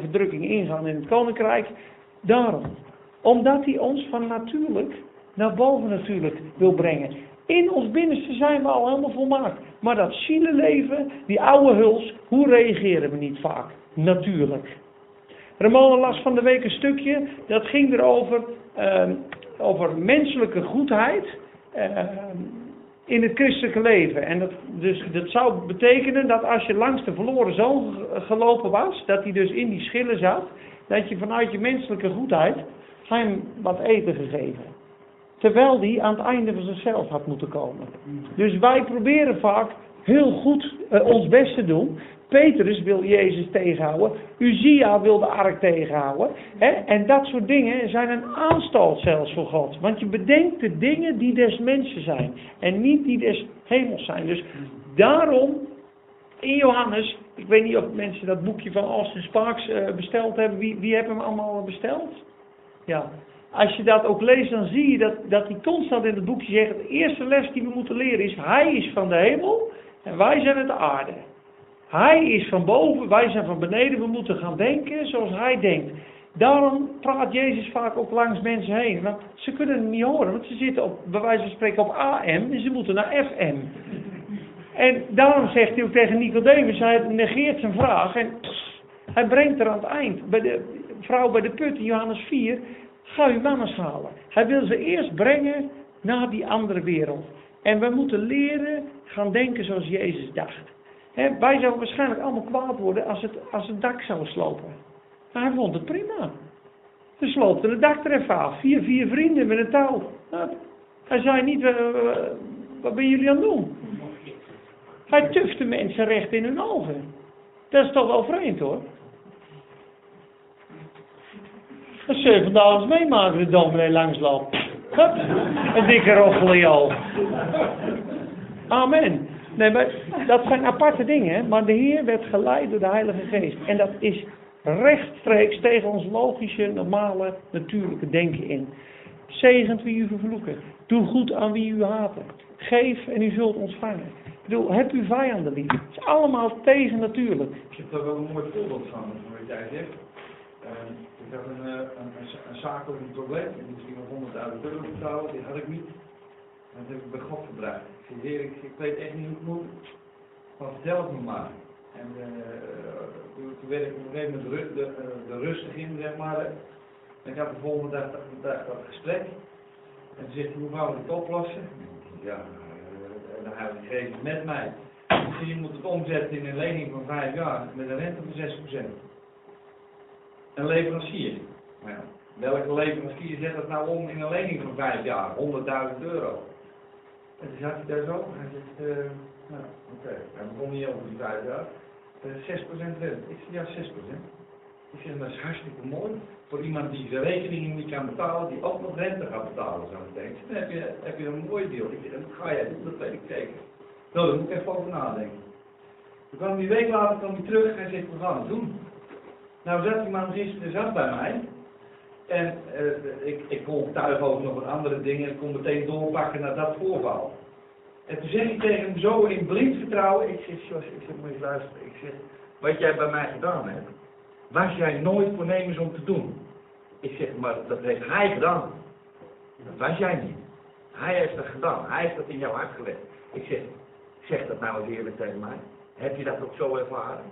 [SPEAKER 1] verdrukking ingaan in het koninkrijk? Daarom. Omdat hij ons van natuurlijk naar boven natuurlijk wil brengen. In ons binnenste zijn we al helemaal volmaakt. Maar dat zielenleven, die oude huls, hoe reageren we niet vaak? Natuurlijk. Ramona las van de week een stukje, dat ging erover, ehm, over menselijke goedheid ehm, in het christelijke leven. En dat, dus, dat zou betekenen dat als je langs de verloren zoon ge- gelopen was, dat hij dus in die schillen zat, dat je vanuit je menselijke goedheid hem wat eten gegeven. Terwijl die aan het einde van zichzelf had moeten komen. Dus wij proberen vaak heel goed eh, ons best te doen. Petrus wil Jezus tegenhouden. Uzia wil de ark tegenhouden. Hè? En dat soort dingen zijn een aanstal zelfs voor God. Want je bedenkt de dingen die des mensen zijn. En niet die des hemels zijn. Dus daarom in Johannes. Ik weet niet of mensen dat boekje van Austin Sparks eh, besteld hebben. Wie, wie heeft hem allemaal besteld? Ja. Als je dat ook leest, dan zie je dat, dat hij constant in het boekje zegt: de eerste les die we moeten leren is: Hij is van de hemel en wij zijn het de aarde. Hij is van boven, wij zijn van beneden. We moeten gaan denken zoals hij denkt. Daarom praat Jezus vaak ook langs mensen heen. Want ze kunnen het niet horen, want ze zitten op, bij wijze van spreken op AM en ze moeten naar FM. En daarom zegt hij ook tegen Nicodemus, hij negeert zijn vraag en hij brengt er aan het eind. Bij de vrouw bij de put in Johannes 4, ga uw mama's halen. Hij wil ze eerst brengen naar die andere wereld. En we moeten leren gaan denken zoals Jezus dacht. Wij zouden waarschijnlijk allemaal kwaad worden als het, als het dak zou slopen. Maar hij vond het prima. Ze sloopten het dak er even af. Vier, vier vrienden met een touw. Hij zei niet, wat ben jullie aan het doen? Hij tufte mensen recht in hun ogen. Dat is toch wel vreemd hoor. Vandaag eens meemaken, de dominee langsloopt. Hup, een dikke je oog. Amen. Nee, maar dat zijn aparte dingen, maar de Heer werd geleid door de Heilige Geest. En dat is rechtstreeks tegen ons logische, normale, natuurlijke denken in. Zegent wie u vervloeken. Doe goed aan wie u haten. Geef en u zult ontvangen. Ik bedoel, heb uw vijanden lief. Het is allemaal tegen natuurlijk.
[SPEAKER 7] Ik heb daar wel een mooi voorbeeld van, zegt. Ehm, ik heb een, eh, een, een, een zakelijk probleem, ik moest iemand 100.000 euro betalen, die had ik niet. En dat heb ik bij God gebracht. Ik zei, ik, ik weet echt niet hoe het moet, maar vertel het me maar. En eh, toen, werd ik op een gegeven moment de, eh, de rustig in, zeg maar. En ik had de volgende dag dat, gesprek. En toen zegt hij, hoe gaan we het oplossen? Ja, en dan hebben we gegeven met mij. Ik zeg, je moet het omzetten in een lening van vijf jaar met een rente van 6%. Een leverancier. Ja, welke leverancier zet dat nou om in een lening van vijf jaar? 100.000 euro. En toen zat hij daar zo. Hij zegt, eh, nou, oké. Hij begon niet over die vijf jaar. Eh, 6% rente. Ik zeg, ja, 6%. Ik zeg, dat is hartstikke mooi. Voor iemand die zijn rekeningen niet kan betalen, die ook nog rente gaat betalen, zo zeg, Dan heb je, heb je een mooi deal. Ik zeg, dat ga jij doen, dat weet ik zeker. Nou, daar moet ik even over nadenken. Toen kwam die week later kwam hij terug en zegt, we gaan het doen. Nou zat die man gisteren zat bij mij. En eh, ik, ik kon thuis ook nog wat andere dingen. Ik kon meteen doorpakken naar dat voorval. En toen zeg ik tegen hem zo in blind vertrouwen. Ik zeg, Jos, ik zeg, moet je luisteren. Ik zeg, wat jij bij mij gedaan hebt, was jij nooit voornemens om te doen. Ik zeg, maar dat heeft hij gedaan. Dat was jij niet. Hij heeft dat gedaan. Hij heeft dat in jouw hart gelegd. Ik zeg, zeg dat nou eens eerlijk tegen mij. Heb je dat ook zo ervaren?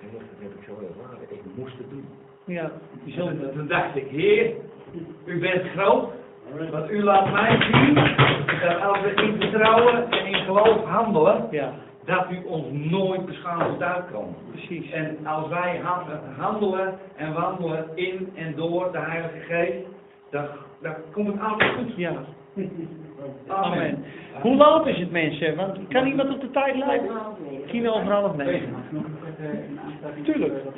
[SPEAKER 7] Zegt, dat heb ik zo ervaren. Ik moest het doen.
[SPEAKER 1] Ja,
[SPEAKER 7] Toen, toen dacht ik, Heer, u bent groot, want u laat mij zien dat als we in vertrouwen en in geloof handelen,
[SPEAKER 1] ja,
[SPEAKER 7] dat u ons nooit beschaamd uitkomt.
[SPEAKER 1] precies.
[SPEAKER 7] En als wij han- handelen en wandelen in en door de Heilige Geest, dan, dan komt het altijd goed.
[SPEAKER 1] Ja,
[SPEAKER 7] Amen.
[SPEAKER 1] amen. Hoe laat is het mensen? Want kan iemand op de tijd leiden? Tien over half negen.
[SPEAKER 9] Ik?
[SPEAKER 1] Tuurlijk.
[SPEAKER 9] eh, Dat,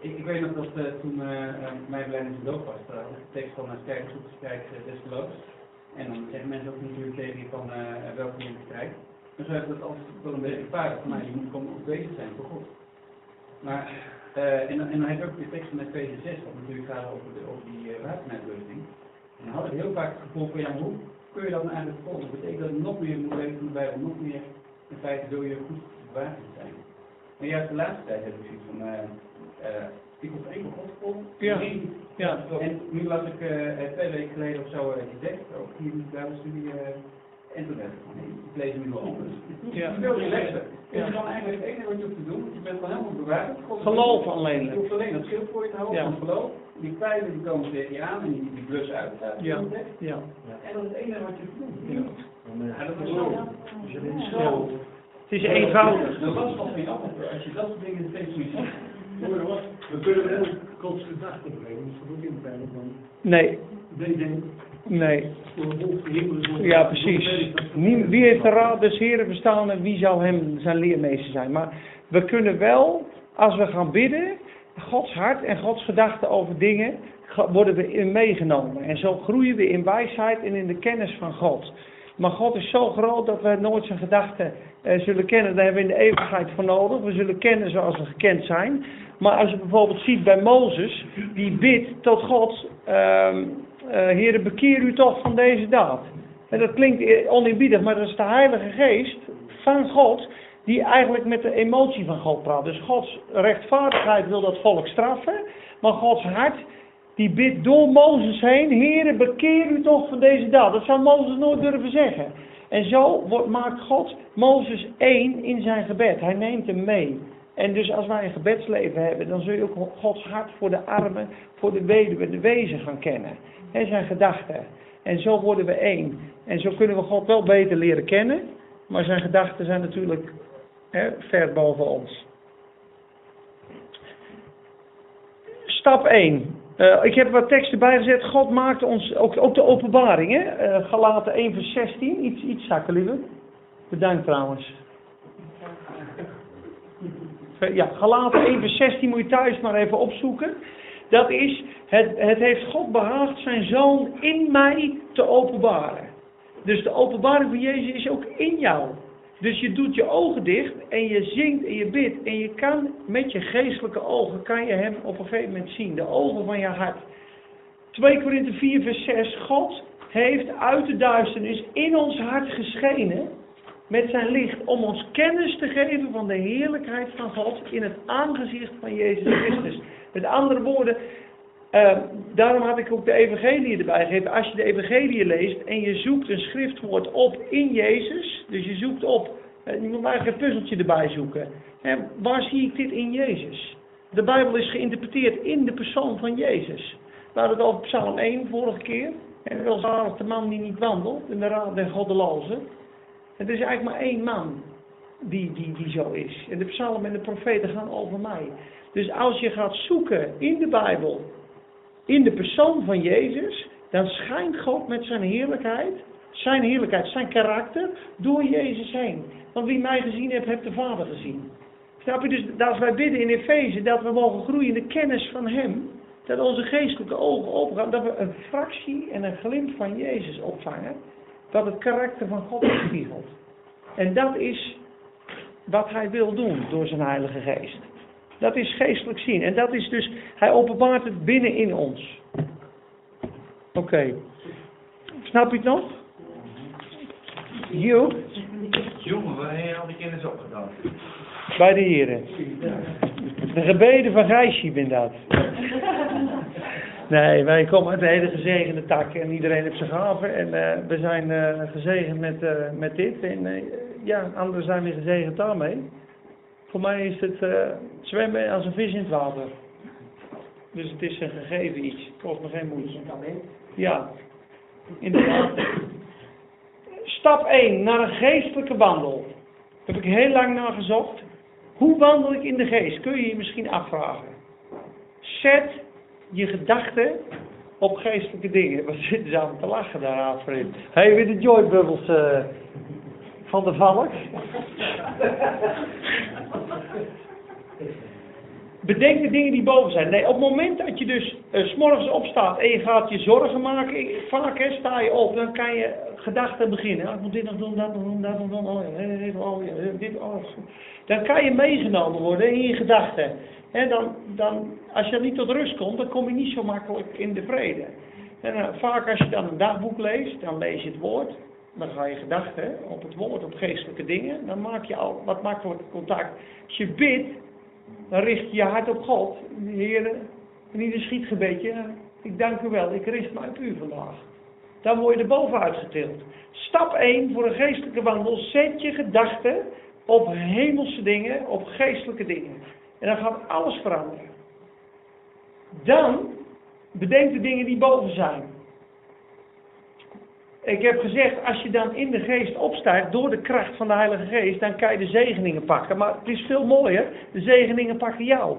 [SPEAKER 9] ik, ik weet nog dat eh, toen eh, mijn beleiding dood was, uh, de tekst van een sterke zoekgestrijk uh, desgeloos. En dan zeggen mensen ook natuurlijk tegen je van uh, welke je. Dan zou ik dat altijd wel een beetje vaardig van, nou, je moet gewoon bezig zijn voor God. Maar, eh, en, dan- en dan heb je ook de tekst van Efeze 6, wat natuurlijk gaat over, de, over die uh. En dan had ik heel vaak het gevoel van, ja, maar hoe kun je dat nou eigenlijk volgen? Dat betekent dat je nog meer moet weten van de Bijbel, nog meer in feite wil je goed bewaard zijn. Maar juist de laatste tijd heb ik zoiets van, eh, eh, ik hoef één God.
[SPEAKER 1] Ja. Ja,
[SPEAKER 9] En nu las ik eh, twee weken geleden of zo die tekst, ook hier in de eh, en toen dacht ik van, nee, ik lees hem nu wel anders.
[SPEAKER 1] Ja.
[SPEAKER 9] Wil relaxen.
[SPEAKER 1] Ja.
[SPEAKER 9] Het is dan eigenlijk het enige wat je hoeft te doen, je bent gewoon helemaal bewaard. Is
[SPEAKER 1] Geloof alleen.
[SPEAKER 9] Je hoeft alleen dat schild voor je te houden
[SPEAKER 1] Ja.
[SPEAKER 9] van geloof. Die pijlen die komen tegen je aan en die, die blussen uit.
[SPEAKER 1] Ja. ja.
[SPEAKER 9] En dat is het enige wat je hoeft te doen. Dat.
[SPEAKER 1] Het is eenvoudig.
[SPEAKER 9] De last van af als je dat soort dingen steeds meer ziet.
[SPEAKER 8] We kunnen wel Gods gedachten brengen, dat is ook in de van.
[SPEAKER 1] Nee, nee. Ja, precies. Wie heeft de raad des Heren verstaan en wie zou hem zijn leermeester zijn? Maar we kunnen wel, als we gaan bidden, Gods hart en Gods gedachten over dingen, worden we in meegenomen. En zo groeien we in wijsheid en in de kennis van God. Maar God is zo groot dat we nooit zijn gedachten eh, zullen kennen. Daar hebben we in de eeuwigheid voor nodig. We zullen kennen zoals we gekend zijn. Maar als je bijvoorbeeld ziet bij Mozes, die bidt tot God, ehm eh, bekeer u toch van deze daad. En dat klinkt e- oneerbiedig, maar dat is de Heilige Geest van God die eigenlijk met de emotie van God praat. Dus Gods rechtvaardigheid wil dat volk straffen, maar Gods hart die bidt door Mozes heen, Heere bekeer u toch van deze daad. Dat zou Mozes nooit durven zeggen. En zo wordt, maakt God Mozes één in zijn gebed. Hij neemt hem mee. En dus als wij een gebedsleven hebben, dan zul je ook Gods hart voor de armen, voor de weduwe, de wezen gaan kennen. En zijn gedachten. En zo worden we één. En zo kunnen we God wel beter leren kennen, maar zijn gedachten zijn natuurlijk hè, ver boven ons. Stap 1. Eh, ik heb wat teksten bijgezet. God maakt ons, ook, ook de openbaring, hè? Eh, Galaten 1 vers 16. Iets, iets zakken, lieve. Bedankt trouwens. Ja, Galaten 1 vers 16 moet je thuis maar even opzoeken. Dat is, het, het heeft God behaagd zijn zoon in mij te openbaren. Dus de openbaring van Jezus is ook in jou. Dus je doet je ogen dicht en je zingt en je bidt. En je kan met je geestelijke ogen, kan je hem op een gegeven moment zien. De ogen van je hart. 2 Korinthe 4 vers 6. God heeft uit de duisternis in ons hart geschenen met zijn licht om ons kennis te geven van de heerlijkheid van God in het aangezicht van Jezus Christus. Met andere woorden, eh, daarom had ik ook de evangelie erbij gegeven. Als je de evangelie leest en je zoekt een schriftwoord op in Jezus, dus je zoekt op Eh, Je moet maar een puzzeltje erbij zoeken. Waar zie ik dit in Jezus? De Bijbel is geïnterpreteerd in de persoon van Jezus. We hadden het over Psalm 1 vorige keer. En wel zalig de man die niet wandelt in de raad der goddelozen. Het is eigenlijk maar één man die, die, die zo is. En de psalmen en de profeten gaan over mij. Dus als je gaat zoeken in de Bijbel, in de persoon van Jezus, dan schijnt God met zijn heerlijkheid, zijn heerlijkheid, zijn karakter, door Jezus heen. Want wie mij gezien heeft, heeft de Vader gezien. Snap je? Dus als wij bidden in Efeze dat we mogen groeien in de kennis van Hem, dat onze geestelijke ogen opengaan, dat we een fractie en een glimp van Jezus opvangen, dat het karakter van God weerspiegelt. En dat is wat Hij wil doen door zijn Heilige Geest. Dat is geestelijk zien. En dat is dus, Hij openbaart het binnen in ons. Oké. Snap je het nog? Joep,
[SPEAKER 7] Jongen, waar heb je al die kennis opgedaan?
[SPEAKER 1] bij de heren. De gebeden van ben dat. Nee, wij komen uit een hele gezegende tak en iedereen heeft zijn gaven. En eh, we zijn eh, gezegend met, eh, met dit. En ja, anderen zijn weer gezegend daarmee. Voor mij is het eh, zwemmen als een vis in het water. Dus het is een gegeven iets. Het kost me geen moeite. Ja, inderdaad. Stap 1, naar een geestelijke wandel. Daar heb ik heel lang naar gezocht. Hoe wandel ik in de geest? Kun je je misschien afvragen. Zet je gedachten op geestelijke dingen. Wat zitten ze aan te lachen daar, Alfred? Hé, weer de joybubbels eh, van de valk. Bedenk de dingen die boven zijn. Nee, op het moment dat je dus eh, s s'morgens opstaat en je gaat je zorgen maken, vaak sta je op, dan kan je gedachten beginnen. Ah, ik moet dit nog doen, dat nog doen, dat nog doen, oh oh dit, oh. Dan kan je meegenomen worden in je gedachten. Hè, dan, dan, als je niet tot rust komt, dan kom je niet zo makkelijk in de vrede. En eh, vaak als je dan een dagboek leest, dan lees je het woord. Dan ga je gedachten op het woord, op geestelijke dingen. Dan maak je al wat makkelijk contact. Als je bidt, dan richt je je hart op God. Heer, in ieder schietgebedje, ik dank u wel, ik richt mij op u vandaag. Dan word je er bovenuit getild. Stap 1 voor een geestelijke wandel. Zet je gedachten op hemelse dingen, op geestelijke dingen. En dan gaat alles veranderen. Dan bedenk de dingen die boven zijn. Ik heb gezegd, als je dan in de geest opstijgt door de kracht van de Heilige Geest, dan kan je de zegeningen pakken. Maar het is veel mooier, de zegeningen pakken jou.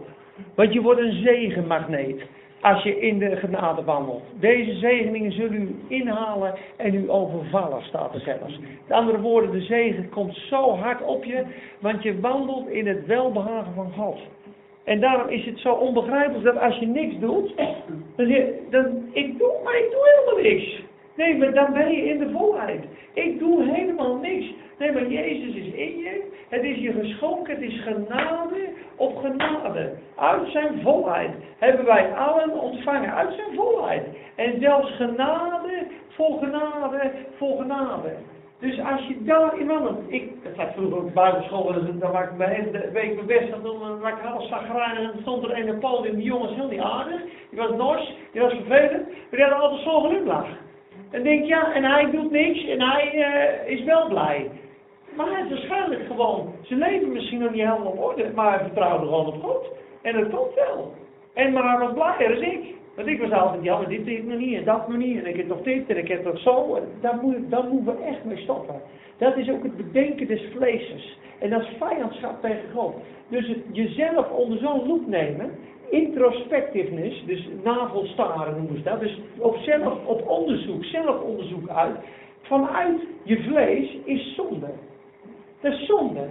[SPEAKER 1] Want je wordt een zegenmagneet als je in de genade wandelt. Deze zegeningen zullen u inhalen en u overvallen, staat er zelfs. Met andere woorden, de zegen komt zo hard op je, want je wandelt in het welbehagen van God. En daarom is het zo onbegrijpelijk dat als je niks doet, dan zeg je, dan, ik doe, maar ik doe helemaal niks. Nee, maar dan ben je in de volheid. Ik doe helemaal niks. Nee, maar Jezus is in je. Het is je geschonken. Het is genade op genade. Uit zijn volheid hebben wij allen ontvangen. Uit zijn volheid. En zelfs genade voor genade voor genade. Dus als je daarin wandelt. Ik, het gaat vroeger op bijbelschool. en Dan maak ik hele week mijn best. Dan maak ik alles zagrijnig. En stond er een het podium. Die jongen is heel niet aardig. Die was nors. Die was vervelend. Maar die had altijd zo'n glimlach. En denk ja, en hij doet niks en hij eh, is wel blij. Maar hij heeft waarschijnlijk gewoon zijn leven misschien nog niet helemaal op orde, maar hij vertrouwde gewoon op God. En dat komt wel. En maar hij was blijer dan ik. Want ik was altijd, ja, maar dit deed nog niet en dat nog niet. En ik heb nog dit en ik heb nog zo. En daar, daar moeten we echt mee stoppen. Dat is ook het bedenken des vleeses. En dat is vijandschap tegen God. Dus jezelf onder zo'n loep nemen, introspectiveness, dus navelstaren noemen ze dat. Dus op zelf, op onderzoek, zelfonderzoek uit, vanuit je vlees is zonde. Dat is zonde.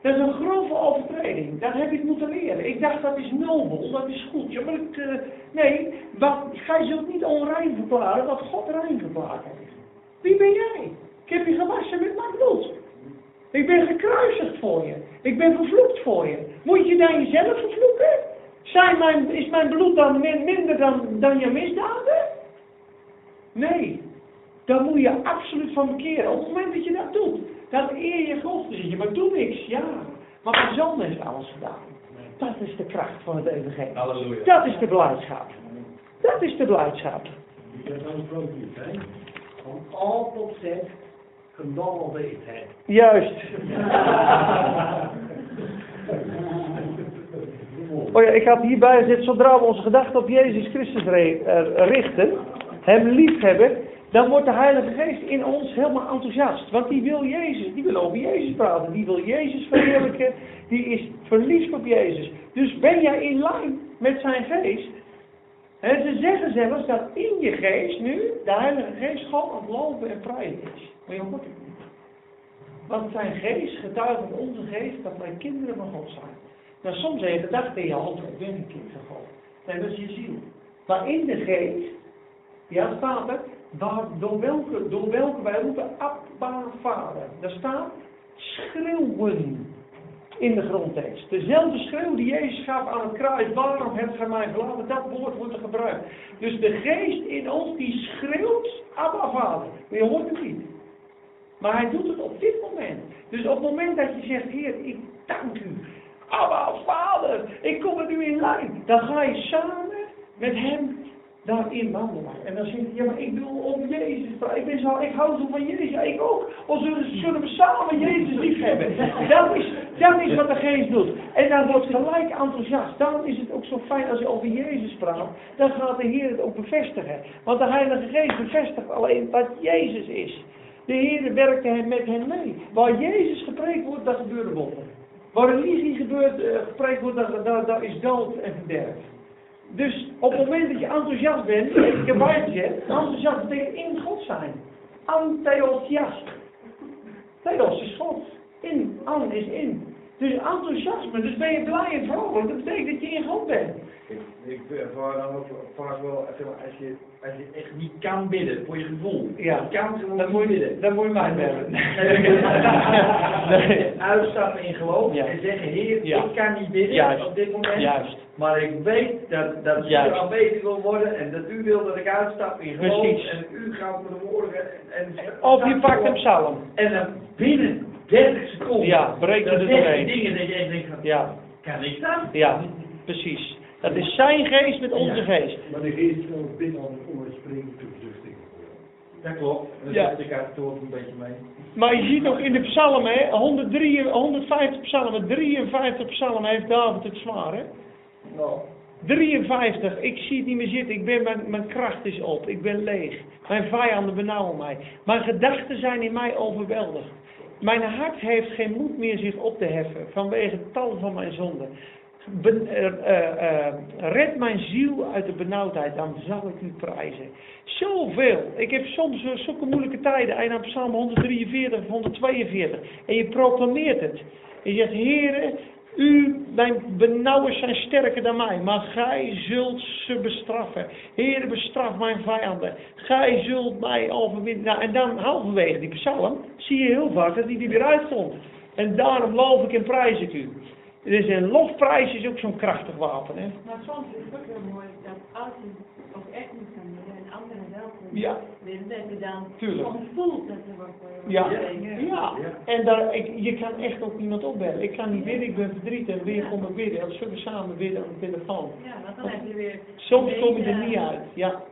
[SPEAKER 1] Dat is een grove overtreding. Dat heb ik moeten leren. Ik dacht dat is nobel, dat is goed. Ja, maar ik, eh, nee, wat, gij zult niet onrein verklaren wat God rein verklaard heeft. Wie ben jij? Ik heb je gewassen met mijn bloed. Ik ben gekruisigd voor je. Ik ben vervloekt voor je. Moet je dan jezelf vervloeken? Zijn mijn, is mijn bloed dan min- minder dan, dan je misdaden? Nee. Dan moet je absoluut van bekeren. Op het moment dat je dat doet, dan eer je God. Dan zeg je, maar doe niks. Ja, maar mijn zoon heeft alles gedaan. Dat is de kracht van het evangelie.
[SPEAKER 7] Halleluja.
[SPEAKER 1] Dat is de blijdschap. Dat is de blijdschap.
[SPEAKER 8] Bent dan een profeet, hè?
[SPEAKER 1] Van A tot Z
[SPEAKER 8] Genormaliseerd.
[SPEAKER 1] Juist. Oh ja, ik had hierbij gezet, zodra we onze gedachten op Jezus Christus eh, richten, hem lief hebben, dan wordt de Heilige Geest in ons helemaal enthousiast. Want die wil Jezus, die wil over Jezus praten, die wil Jezus verheerlijken, die is verliefd op Jezus. Dus ben jij in lijn met zijn geest? En ze zeggen zelfs dat in je geest nu de Heilige Geest God aan het loven en prijzen is. Maar je hoort het niet. Want zijn geest getuigt van onze geest dat wij kinderen van God zijn. Nou, soms heb je gedacht in je hand, ik ben een kind van God. Nee, dat is je ziel. Maar in de geest, ja staat er, waar, door, welke, door welke wij roepen Abba Vader. Daar staat schreeuwen in de grondtekst. Dezelfde schreeuw die Jezus gaf aan het kruis, waarom hebt gij mij verlaten? Dat woord wordt er gebruikt. Dus de geest in ons die schreeuwt Abba Vader. Maar je hoort het niet. Maar hij doet het op dit moment. Dus op het moment dat je zegt, Heer, ik dank u. Abba, Vader, ik kom met u in lijn. Dan ga je samen met hem daarin wandelen. En dan zegt hij, ja, maar ik wil over Jezus. Ik, ben zo, ik hou zo van Jezus. Ik ook. Of zullen, we samen Jezus lief hebben? Dat is, dat is wat de geest doet. En dan wordt gelijk enthousiast. Daarom is het ook zo fijn als je over Jezus praat. Dan gaat de Heer het ook bevestigen. Want de Heilige Geest bevestigt alleen wat Jezus is. De Heer werkte hem met hen mee. Waar Jezus gepreekt wordt, daar gebeuren wonderen. Waar religie gebeurt, eh, wordt, daar, daar is dood en verderf. Dus op het moment dat je enthousiast bent, erbij gezet, enthousiast betekent in God zijn. Antheosiast. Theos is God. In, an is in. Dus enthousiasme, dus ben je blij en vrolijk, dat betekent dat je in God bent.
[SPEAKER 7] Ik, ik ervaar dan ook vaak wel, zeg maar, als je, als je echt niet kan bidden, voor je gevoel.
[SPEAKER 1] Ja.
[SPEAKER 7] Je kan gewoon
[SPEAKER 1] Dan moet je,
[SPEAKER 7] bidden.
[SPEAKER 1] dan moet je mij bellen.
[SPEAKER 7] Nee. Uitstappen in geloof
[SPEAKER 1] Ja.
[SPEAKER 7] en zeggen, Heer,
[SPEAKER 1] Ja.
[SPEAKER 7] ik kan niet bidden
[SPEAKER 1] Juist.
[SPEAKER 7] op dit moment.
[SPEAKER 1] Juist.
[SPEAKER 7] Maar ik weet dat, dat u
[SPEAKER 1] Juist.
[SPEAKER 7] er aanwezig wil worden en dat u wil dat ik uitstap in geloof.
[SPEAKER 1] Precies.
[SPEAKER 7] En u gaat me de woorden en... en
[SPEAKER 1] Of je pakt een psalm.
[SPEAKER 7] En dan binnen 30 seconden.
[SPEAKER 1] Ja, breek je
[SPEAKER 7] dan
[SPEAKER 1] er doorheen.
[SPEAKER 7] dingen dat je echt denkt van,
[SPEAKER 1] Ja,
[SPEAKER 7] kan ik dat?
[SPEAKER 1] ja, precies. Dat is zijn geest met onze
[SPEAKER 7] Ja.
[SPEAKER 1] geest.
[SPEAKER 8] Maar de geest wil binnen om om het springen te verzuchtigen.
[SPEAKER 7] Dat klopt. En
[SPEAKER 1] Ja.
[SPEAKER 7] ik uit het een beetje mee.
[SPEAKER 1] Maar je ziet ook in de psalmen, hè, 103, 150 psalmen, 53 psalmen heeft David het zwaar, hè?
[SPEAKER 7] Nou,
[SPEAKER 1] 53, ik zie het niet meer zitten, ik ben, mijn, mijn kracht is op, ik ben leeg. Mijn vijanden benauwen mij. Mijn gedachten zijn in mij overweldigd. Mijn hart heeft geen moed meer zich op te heffen vanwege het tal van mijn zonden. Eh, eh, eh, red mijn ziel uit de benauwdheid, dan zal ik u prijzen. Zoveel. Ik heb soms eh, zulke moeilijke tijden. En aan Psalm 143 of 142. En je proclameert het. Je zegt, Heere, u, mijn benauwers zijn sterker dan mij, maar gij zult ze bestraffen. Heere, bestraf mijn vijanden. Gij zult mij overwinnen. Nou, en dan halverwege die psalm zie je heel vaak dat die er weer uitkomt. En daarom loof ik en prijs ik u. Dus een lofprijs is ook zo'n krachtig wapen. Hè?
[SPEAKER 10] Maar soms is het ook heel mooi dat als je ook echt moet gaan bidden en anderen wel kunnen
[SPEAKER 1] Ja.
[SPEAKER 10] dat je dan
[SPEAKER 1] Tuurlijk.
[SPEAKER 10] soms voelt dat er wordt wordt
[SPEAKER 1] Ja,
[SPEAKER 10] gebeden.
[SPEAKER 1] ja. en daar, ik, je kan echt ook iemand opbellen. Ik kan niet bidden, ik ben verdrietig en weer kom ik bidden. Dan zullen we samen bidden aan de telefoon.
[SPEAKER 10] Ja, want dan heb je weer...
[SPEAKER 1] Soms kom je er niet uit, ja.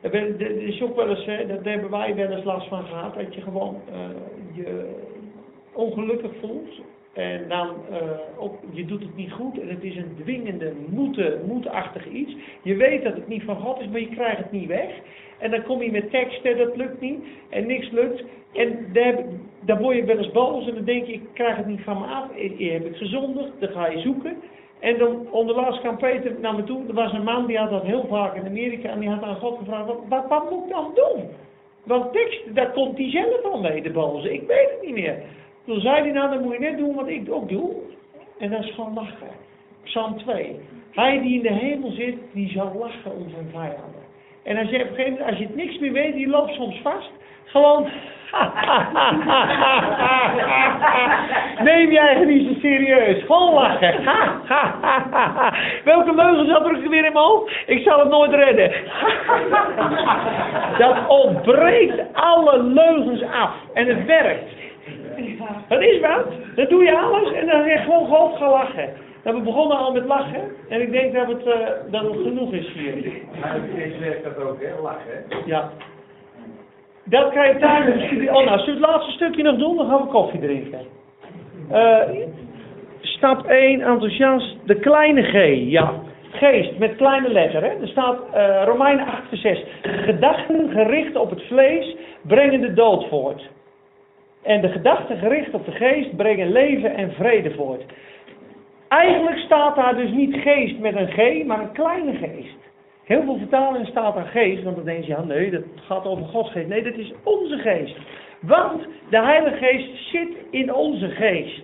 [SPEAKER 1] Er ben- er is ook wel eens, hè, dat hebben wij wel eens last van gehad, dat je gewoon eh, je ongelukkig voelt. En dan eh, ook, je doet het niet goed en het is een dwingende, moeten, moetachtig iets. Je weet dat het niet van God is, maar je krijgt het niet weg. En dan kom je met teksten, dat lukt niet en niks lukt. En daar, daar word je wel eens boos en dan denk je, ik krijg het niet van me af. Je heb ik gezondigd, dan ga je zoeken. En dan onderlaatst kwam Peter naar me toe. Er was een man die had dat heel vaak in Amerika en die had aan God gevraagd, wat, wat, moet ik dan doen? Want tekst, daar komt hij zelf al mee, de boze. Ik weet het niet meer. Toen zei hij nou, dan moet je net doen wat ik ook doe. En dat is gewoon lachen. Psalm 2. Hij die in de hemel zit, die zal lachen om zijn vijanden. En hij zegt op een gegeven moment, als je het niks meer weet, die loopt soms vast. Gewoon. Neem je eigen niet zo serieus. Gewoon lachen. Welke leugen zat er weer in mijn hoofd? Ik zal het nooit redden. Dat ontbreekt alle leugens af. En het werkt. Dat is wat. Dan doe je alles en dan zeg je gewoon God gaan lachen. Nou, we begonnen al met lachen. En ik denk dat het, eh, dat het genoeg is hier.
[SPEAKER 7] Heilige Geest werkt dat ook, hè? Lachen, hè?
[SPEAKER 1] Ja. Dat krijg je tijdens de studie. Oh, nou, zullen we het laatste stukje nog doen? Dan gaan we koffie drinken. Eh, stap 1, enthousiast. De kleine G, ja. Geest, met kleine letter. Hè? Er staat eh Romeinen 8, vers 6. Gedachten gericht op het vlees brengen de dood voort. En de gedachten gericht op de geest brengen leven en vrede voort. Eigenlijk staat daar dus niet geest met een G, maar een kleine geest. Heel veel vertalingen staat daar geest, want dan denk je, ja nee, dat gaat over Gods geest. Nee, dat is onze geest. Want de Heilige Geest zit in onze geest.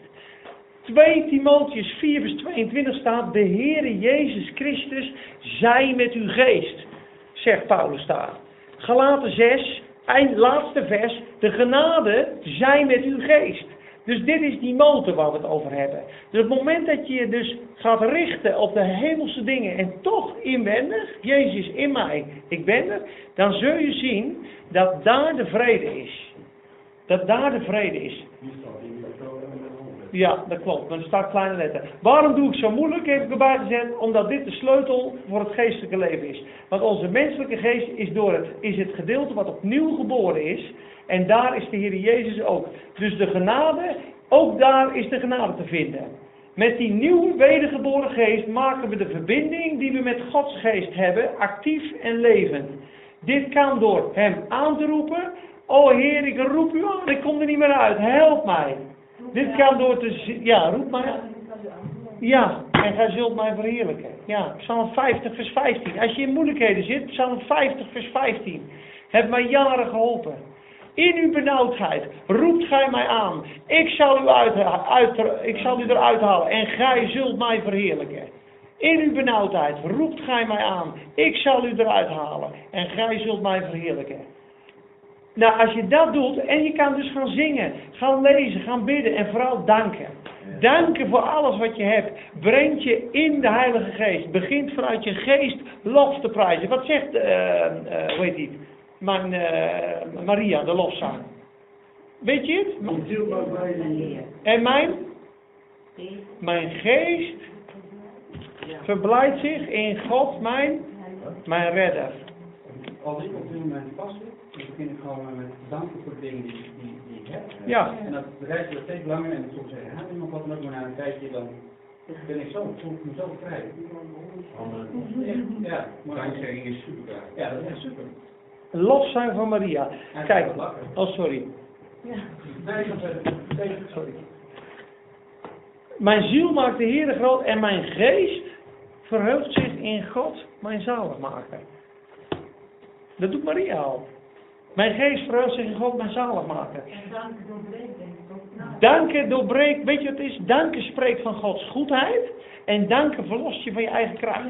[SPEAKER 1] 2 Timotheus 4 vers 22 staat, de Heere Jezus Christus zij met uw geest, zegt Paulus daar. Galaten 6, eind, laatste vers, de genade zij met uw geest. Dus dit is die motor waar we het over hebben. Dus het moment dat je je dus gaat richten op de hemelse dingen en toch inwendig, Jezus in mij, ik ben er, dan zul je zien dat daar de vrede is. Dat daar de vrede is. Ja, dat klopt, maar er staat kleine letter. Waarom doe ik zo moeilijk, heb ik erbij gezet? Omdat dit de sleutel voor het geestelijke leven is. Want onze menselijke geest is, door het, is het gedeelte wat opnieuw geboren is. En daar is de Heer Jezus ook. Dus de genade, ook daar is de genade te vinden. Met die nieuwe wedergeboren geest maken we de verbinding die we met Gods geest hebben, actief en levend. Dit kan door Hem aan te roepen. O Heer, ik roep u aan, ik kom er niet meer uit, help mij. Dit kan door te ja, roep mij aan. Ja, en gij zult mij verheerlijken. Ja, Psalm 50 vers 15. Als je in moeilijkheden zit, Psalm 50 vers 15. Heb mij jaren geholpen. In uw benauwdheid roept gij mij aan. Ik zal u, uit, uit, ik zal u eruit halen en gij zult mij verheerlijken. In uw benauwdheid roept gij mij aan. Ik zal u eruit halen en gij zult mij verheerlijken. Nou, als je dat doet en je kan dus gaan zingen, gaan lezen, gaan bidden en vooral danken. Danken voor alles wat je hebt. Brengt je in de Heilige Geest. Begint vanuit je geest lof te prijzen. Wat zegt, eh, eh, hoe heet die? Mijn, eh, Maria, de lofzang. Weet je het?
[SPEAKER 8] Mijn
[SPEAKER 1] En mijn? Mijn geest verblijdt zich in God, mijn, mijn redder.
[SPEAKER 9] Als ik op dit moment vast zit, dan begin ik gewoon met danken voor de dingen die, die, die ik heb.
[SPEAKER 1] Ja.
[SPEAKER 9] En dat bereikt wordt steeds langer en soms zeg ik, ja, nog wat, maar na een tijdje dan ben ik zo, voel ik me zo vrij. Echt, ja, maar
[SPEAKER 7] Dankzegging is super.
[SPEAKER 9] Ja, dat is echt super.
[SPEAKER 1] Lofzang van Maria. Kijk, oh sorry.
[SPEAKER 9] Nee, dat is
[SPEAKER 1] Sorry. Mijn ziel maakt de Heer groot en mijn geest verheugt zich in God, mijn zaligmaker. Dat doet Maria al. Mijn geest verheugt zich in God, mijn zaligmaker.
[SPEAKER 10] En danken doorbreekt, denk ik ook. Nou,
[SPEAKER 1] Danken doorbreekt, weet je wat het is? Danken spreekt van Gods goedheid en danken verlost je van je eigen kracht.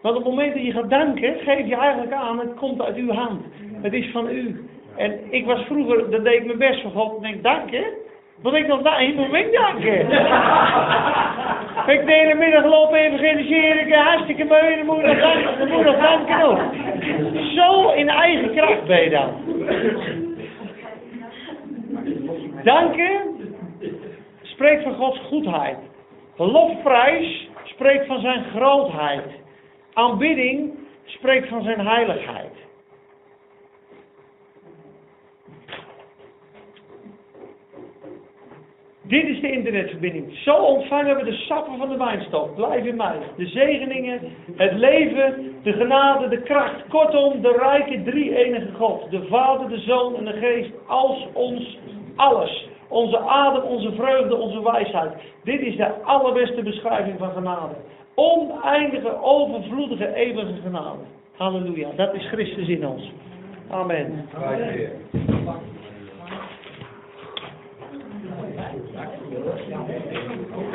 [SPEAKER 1] Want op het moment dat je gaat danken, geef je eigenlijk aan, het komt uit uw hand. Het is van u. En ik was vroeger, dan deed ik mijn best voor God en denk, danken? Wat ik nog daar, ik moet ik danken. ik de hele middag lopen evangeliseren, ik hartstikke mooi, dan moet je nog danken, dan moet je nog danken ook. Zo in eigen kracht ben je dan. Danken spreekt van Gods goedheid. Lofprijs spreekt van zijn grootheid. Aanbidding spreekt van zijn heiligheid. Dit is de internetverbinding. Zo ontvangen we de sappen van de wijnstok. Blijf in mij. De zegeningen, het leven, de genade, de kracht. Kortom, de rijke drie-enige God. De Vader, de Zoon en de Geest. Als ons alles. Onze adem, onze vreugde, onze wijsheid. Dit is de allerbeste beschrijving van genade. Oneindige, overvloedige, eeuwige genade. Halleluja. Dat is Christus in ons. Amen.
[SPEAKER 6] Vijf keer.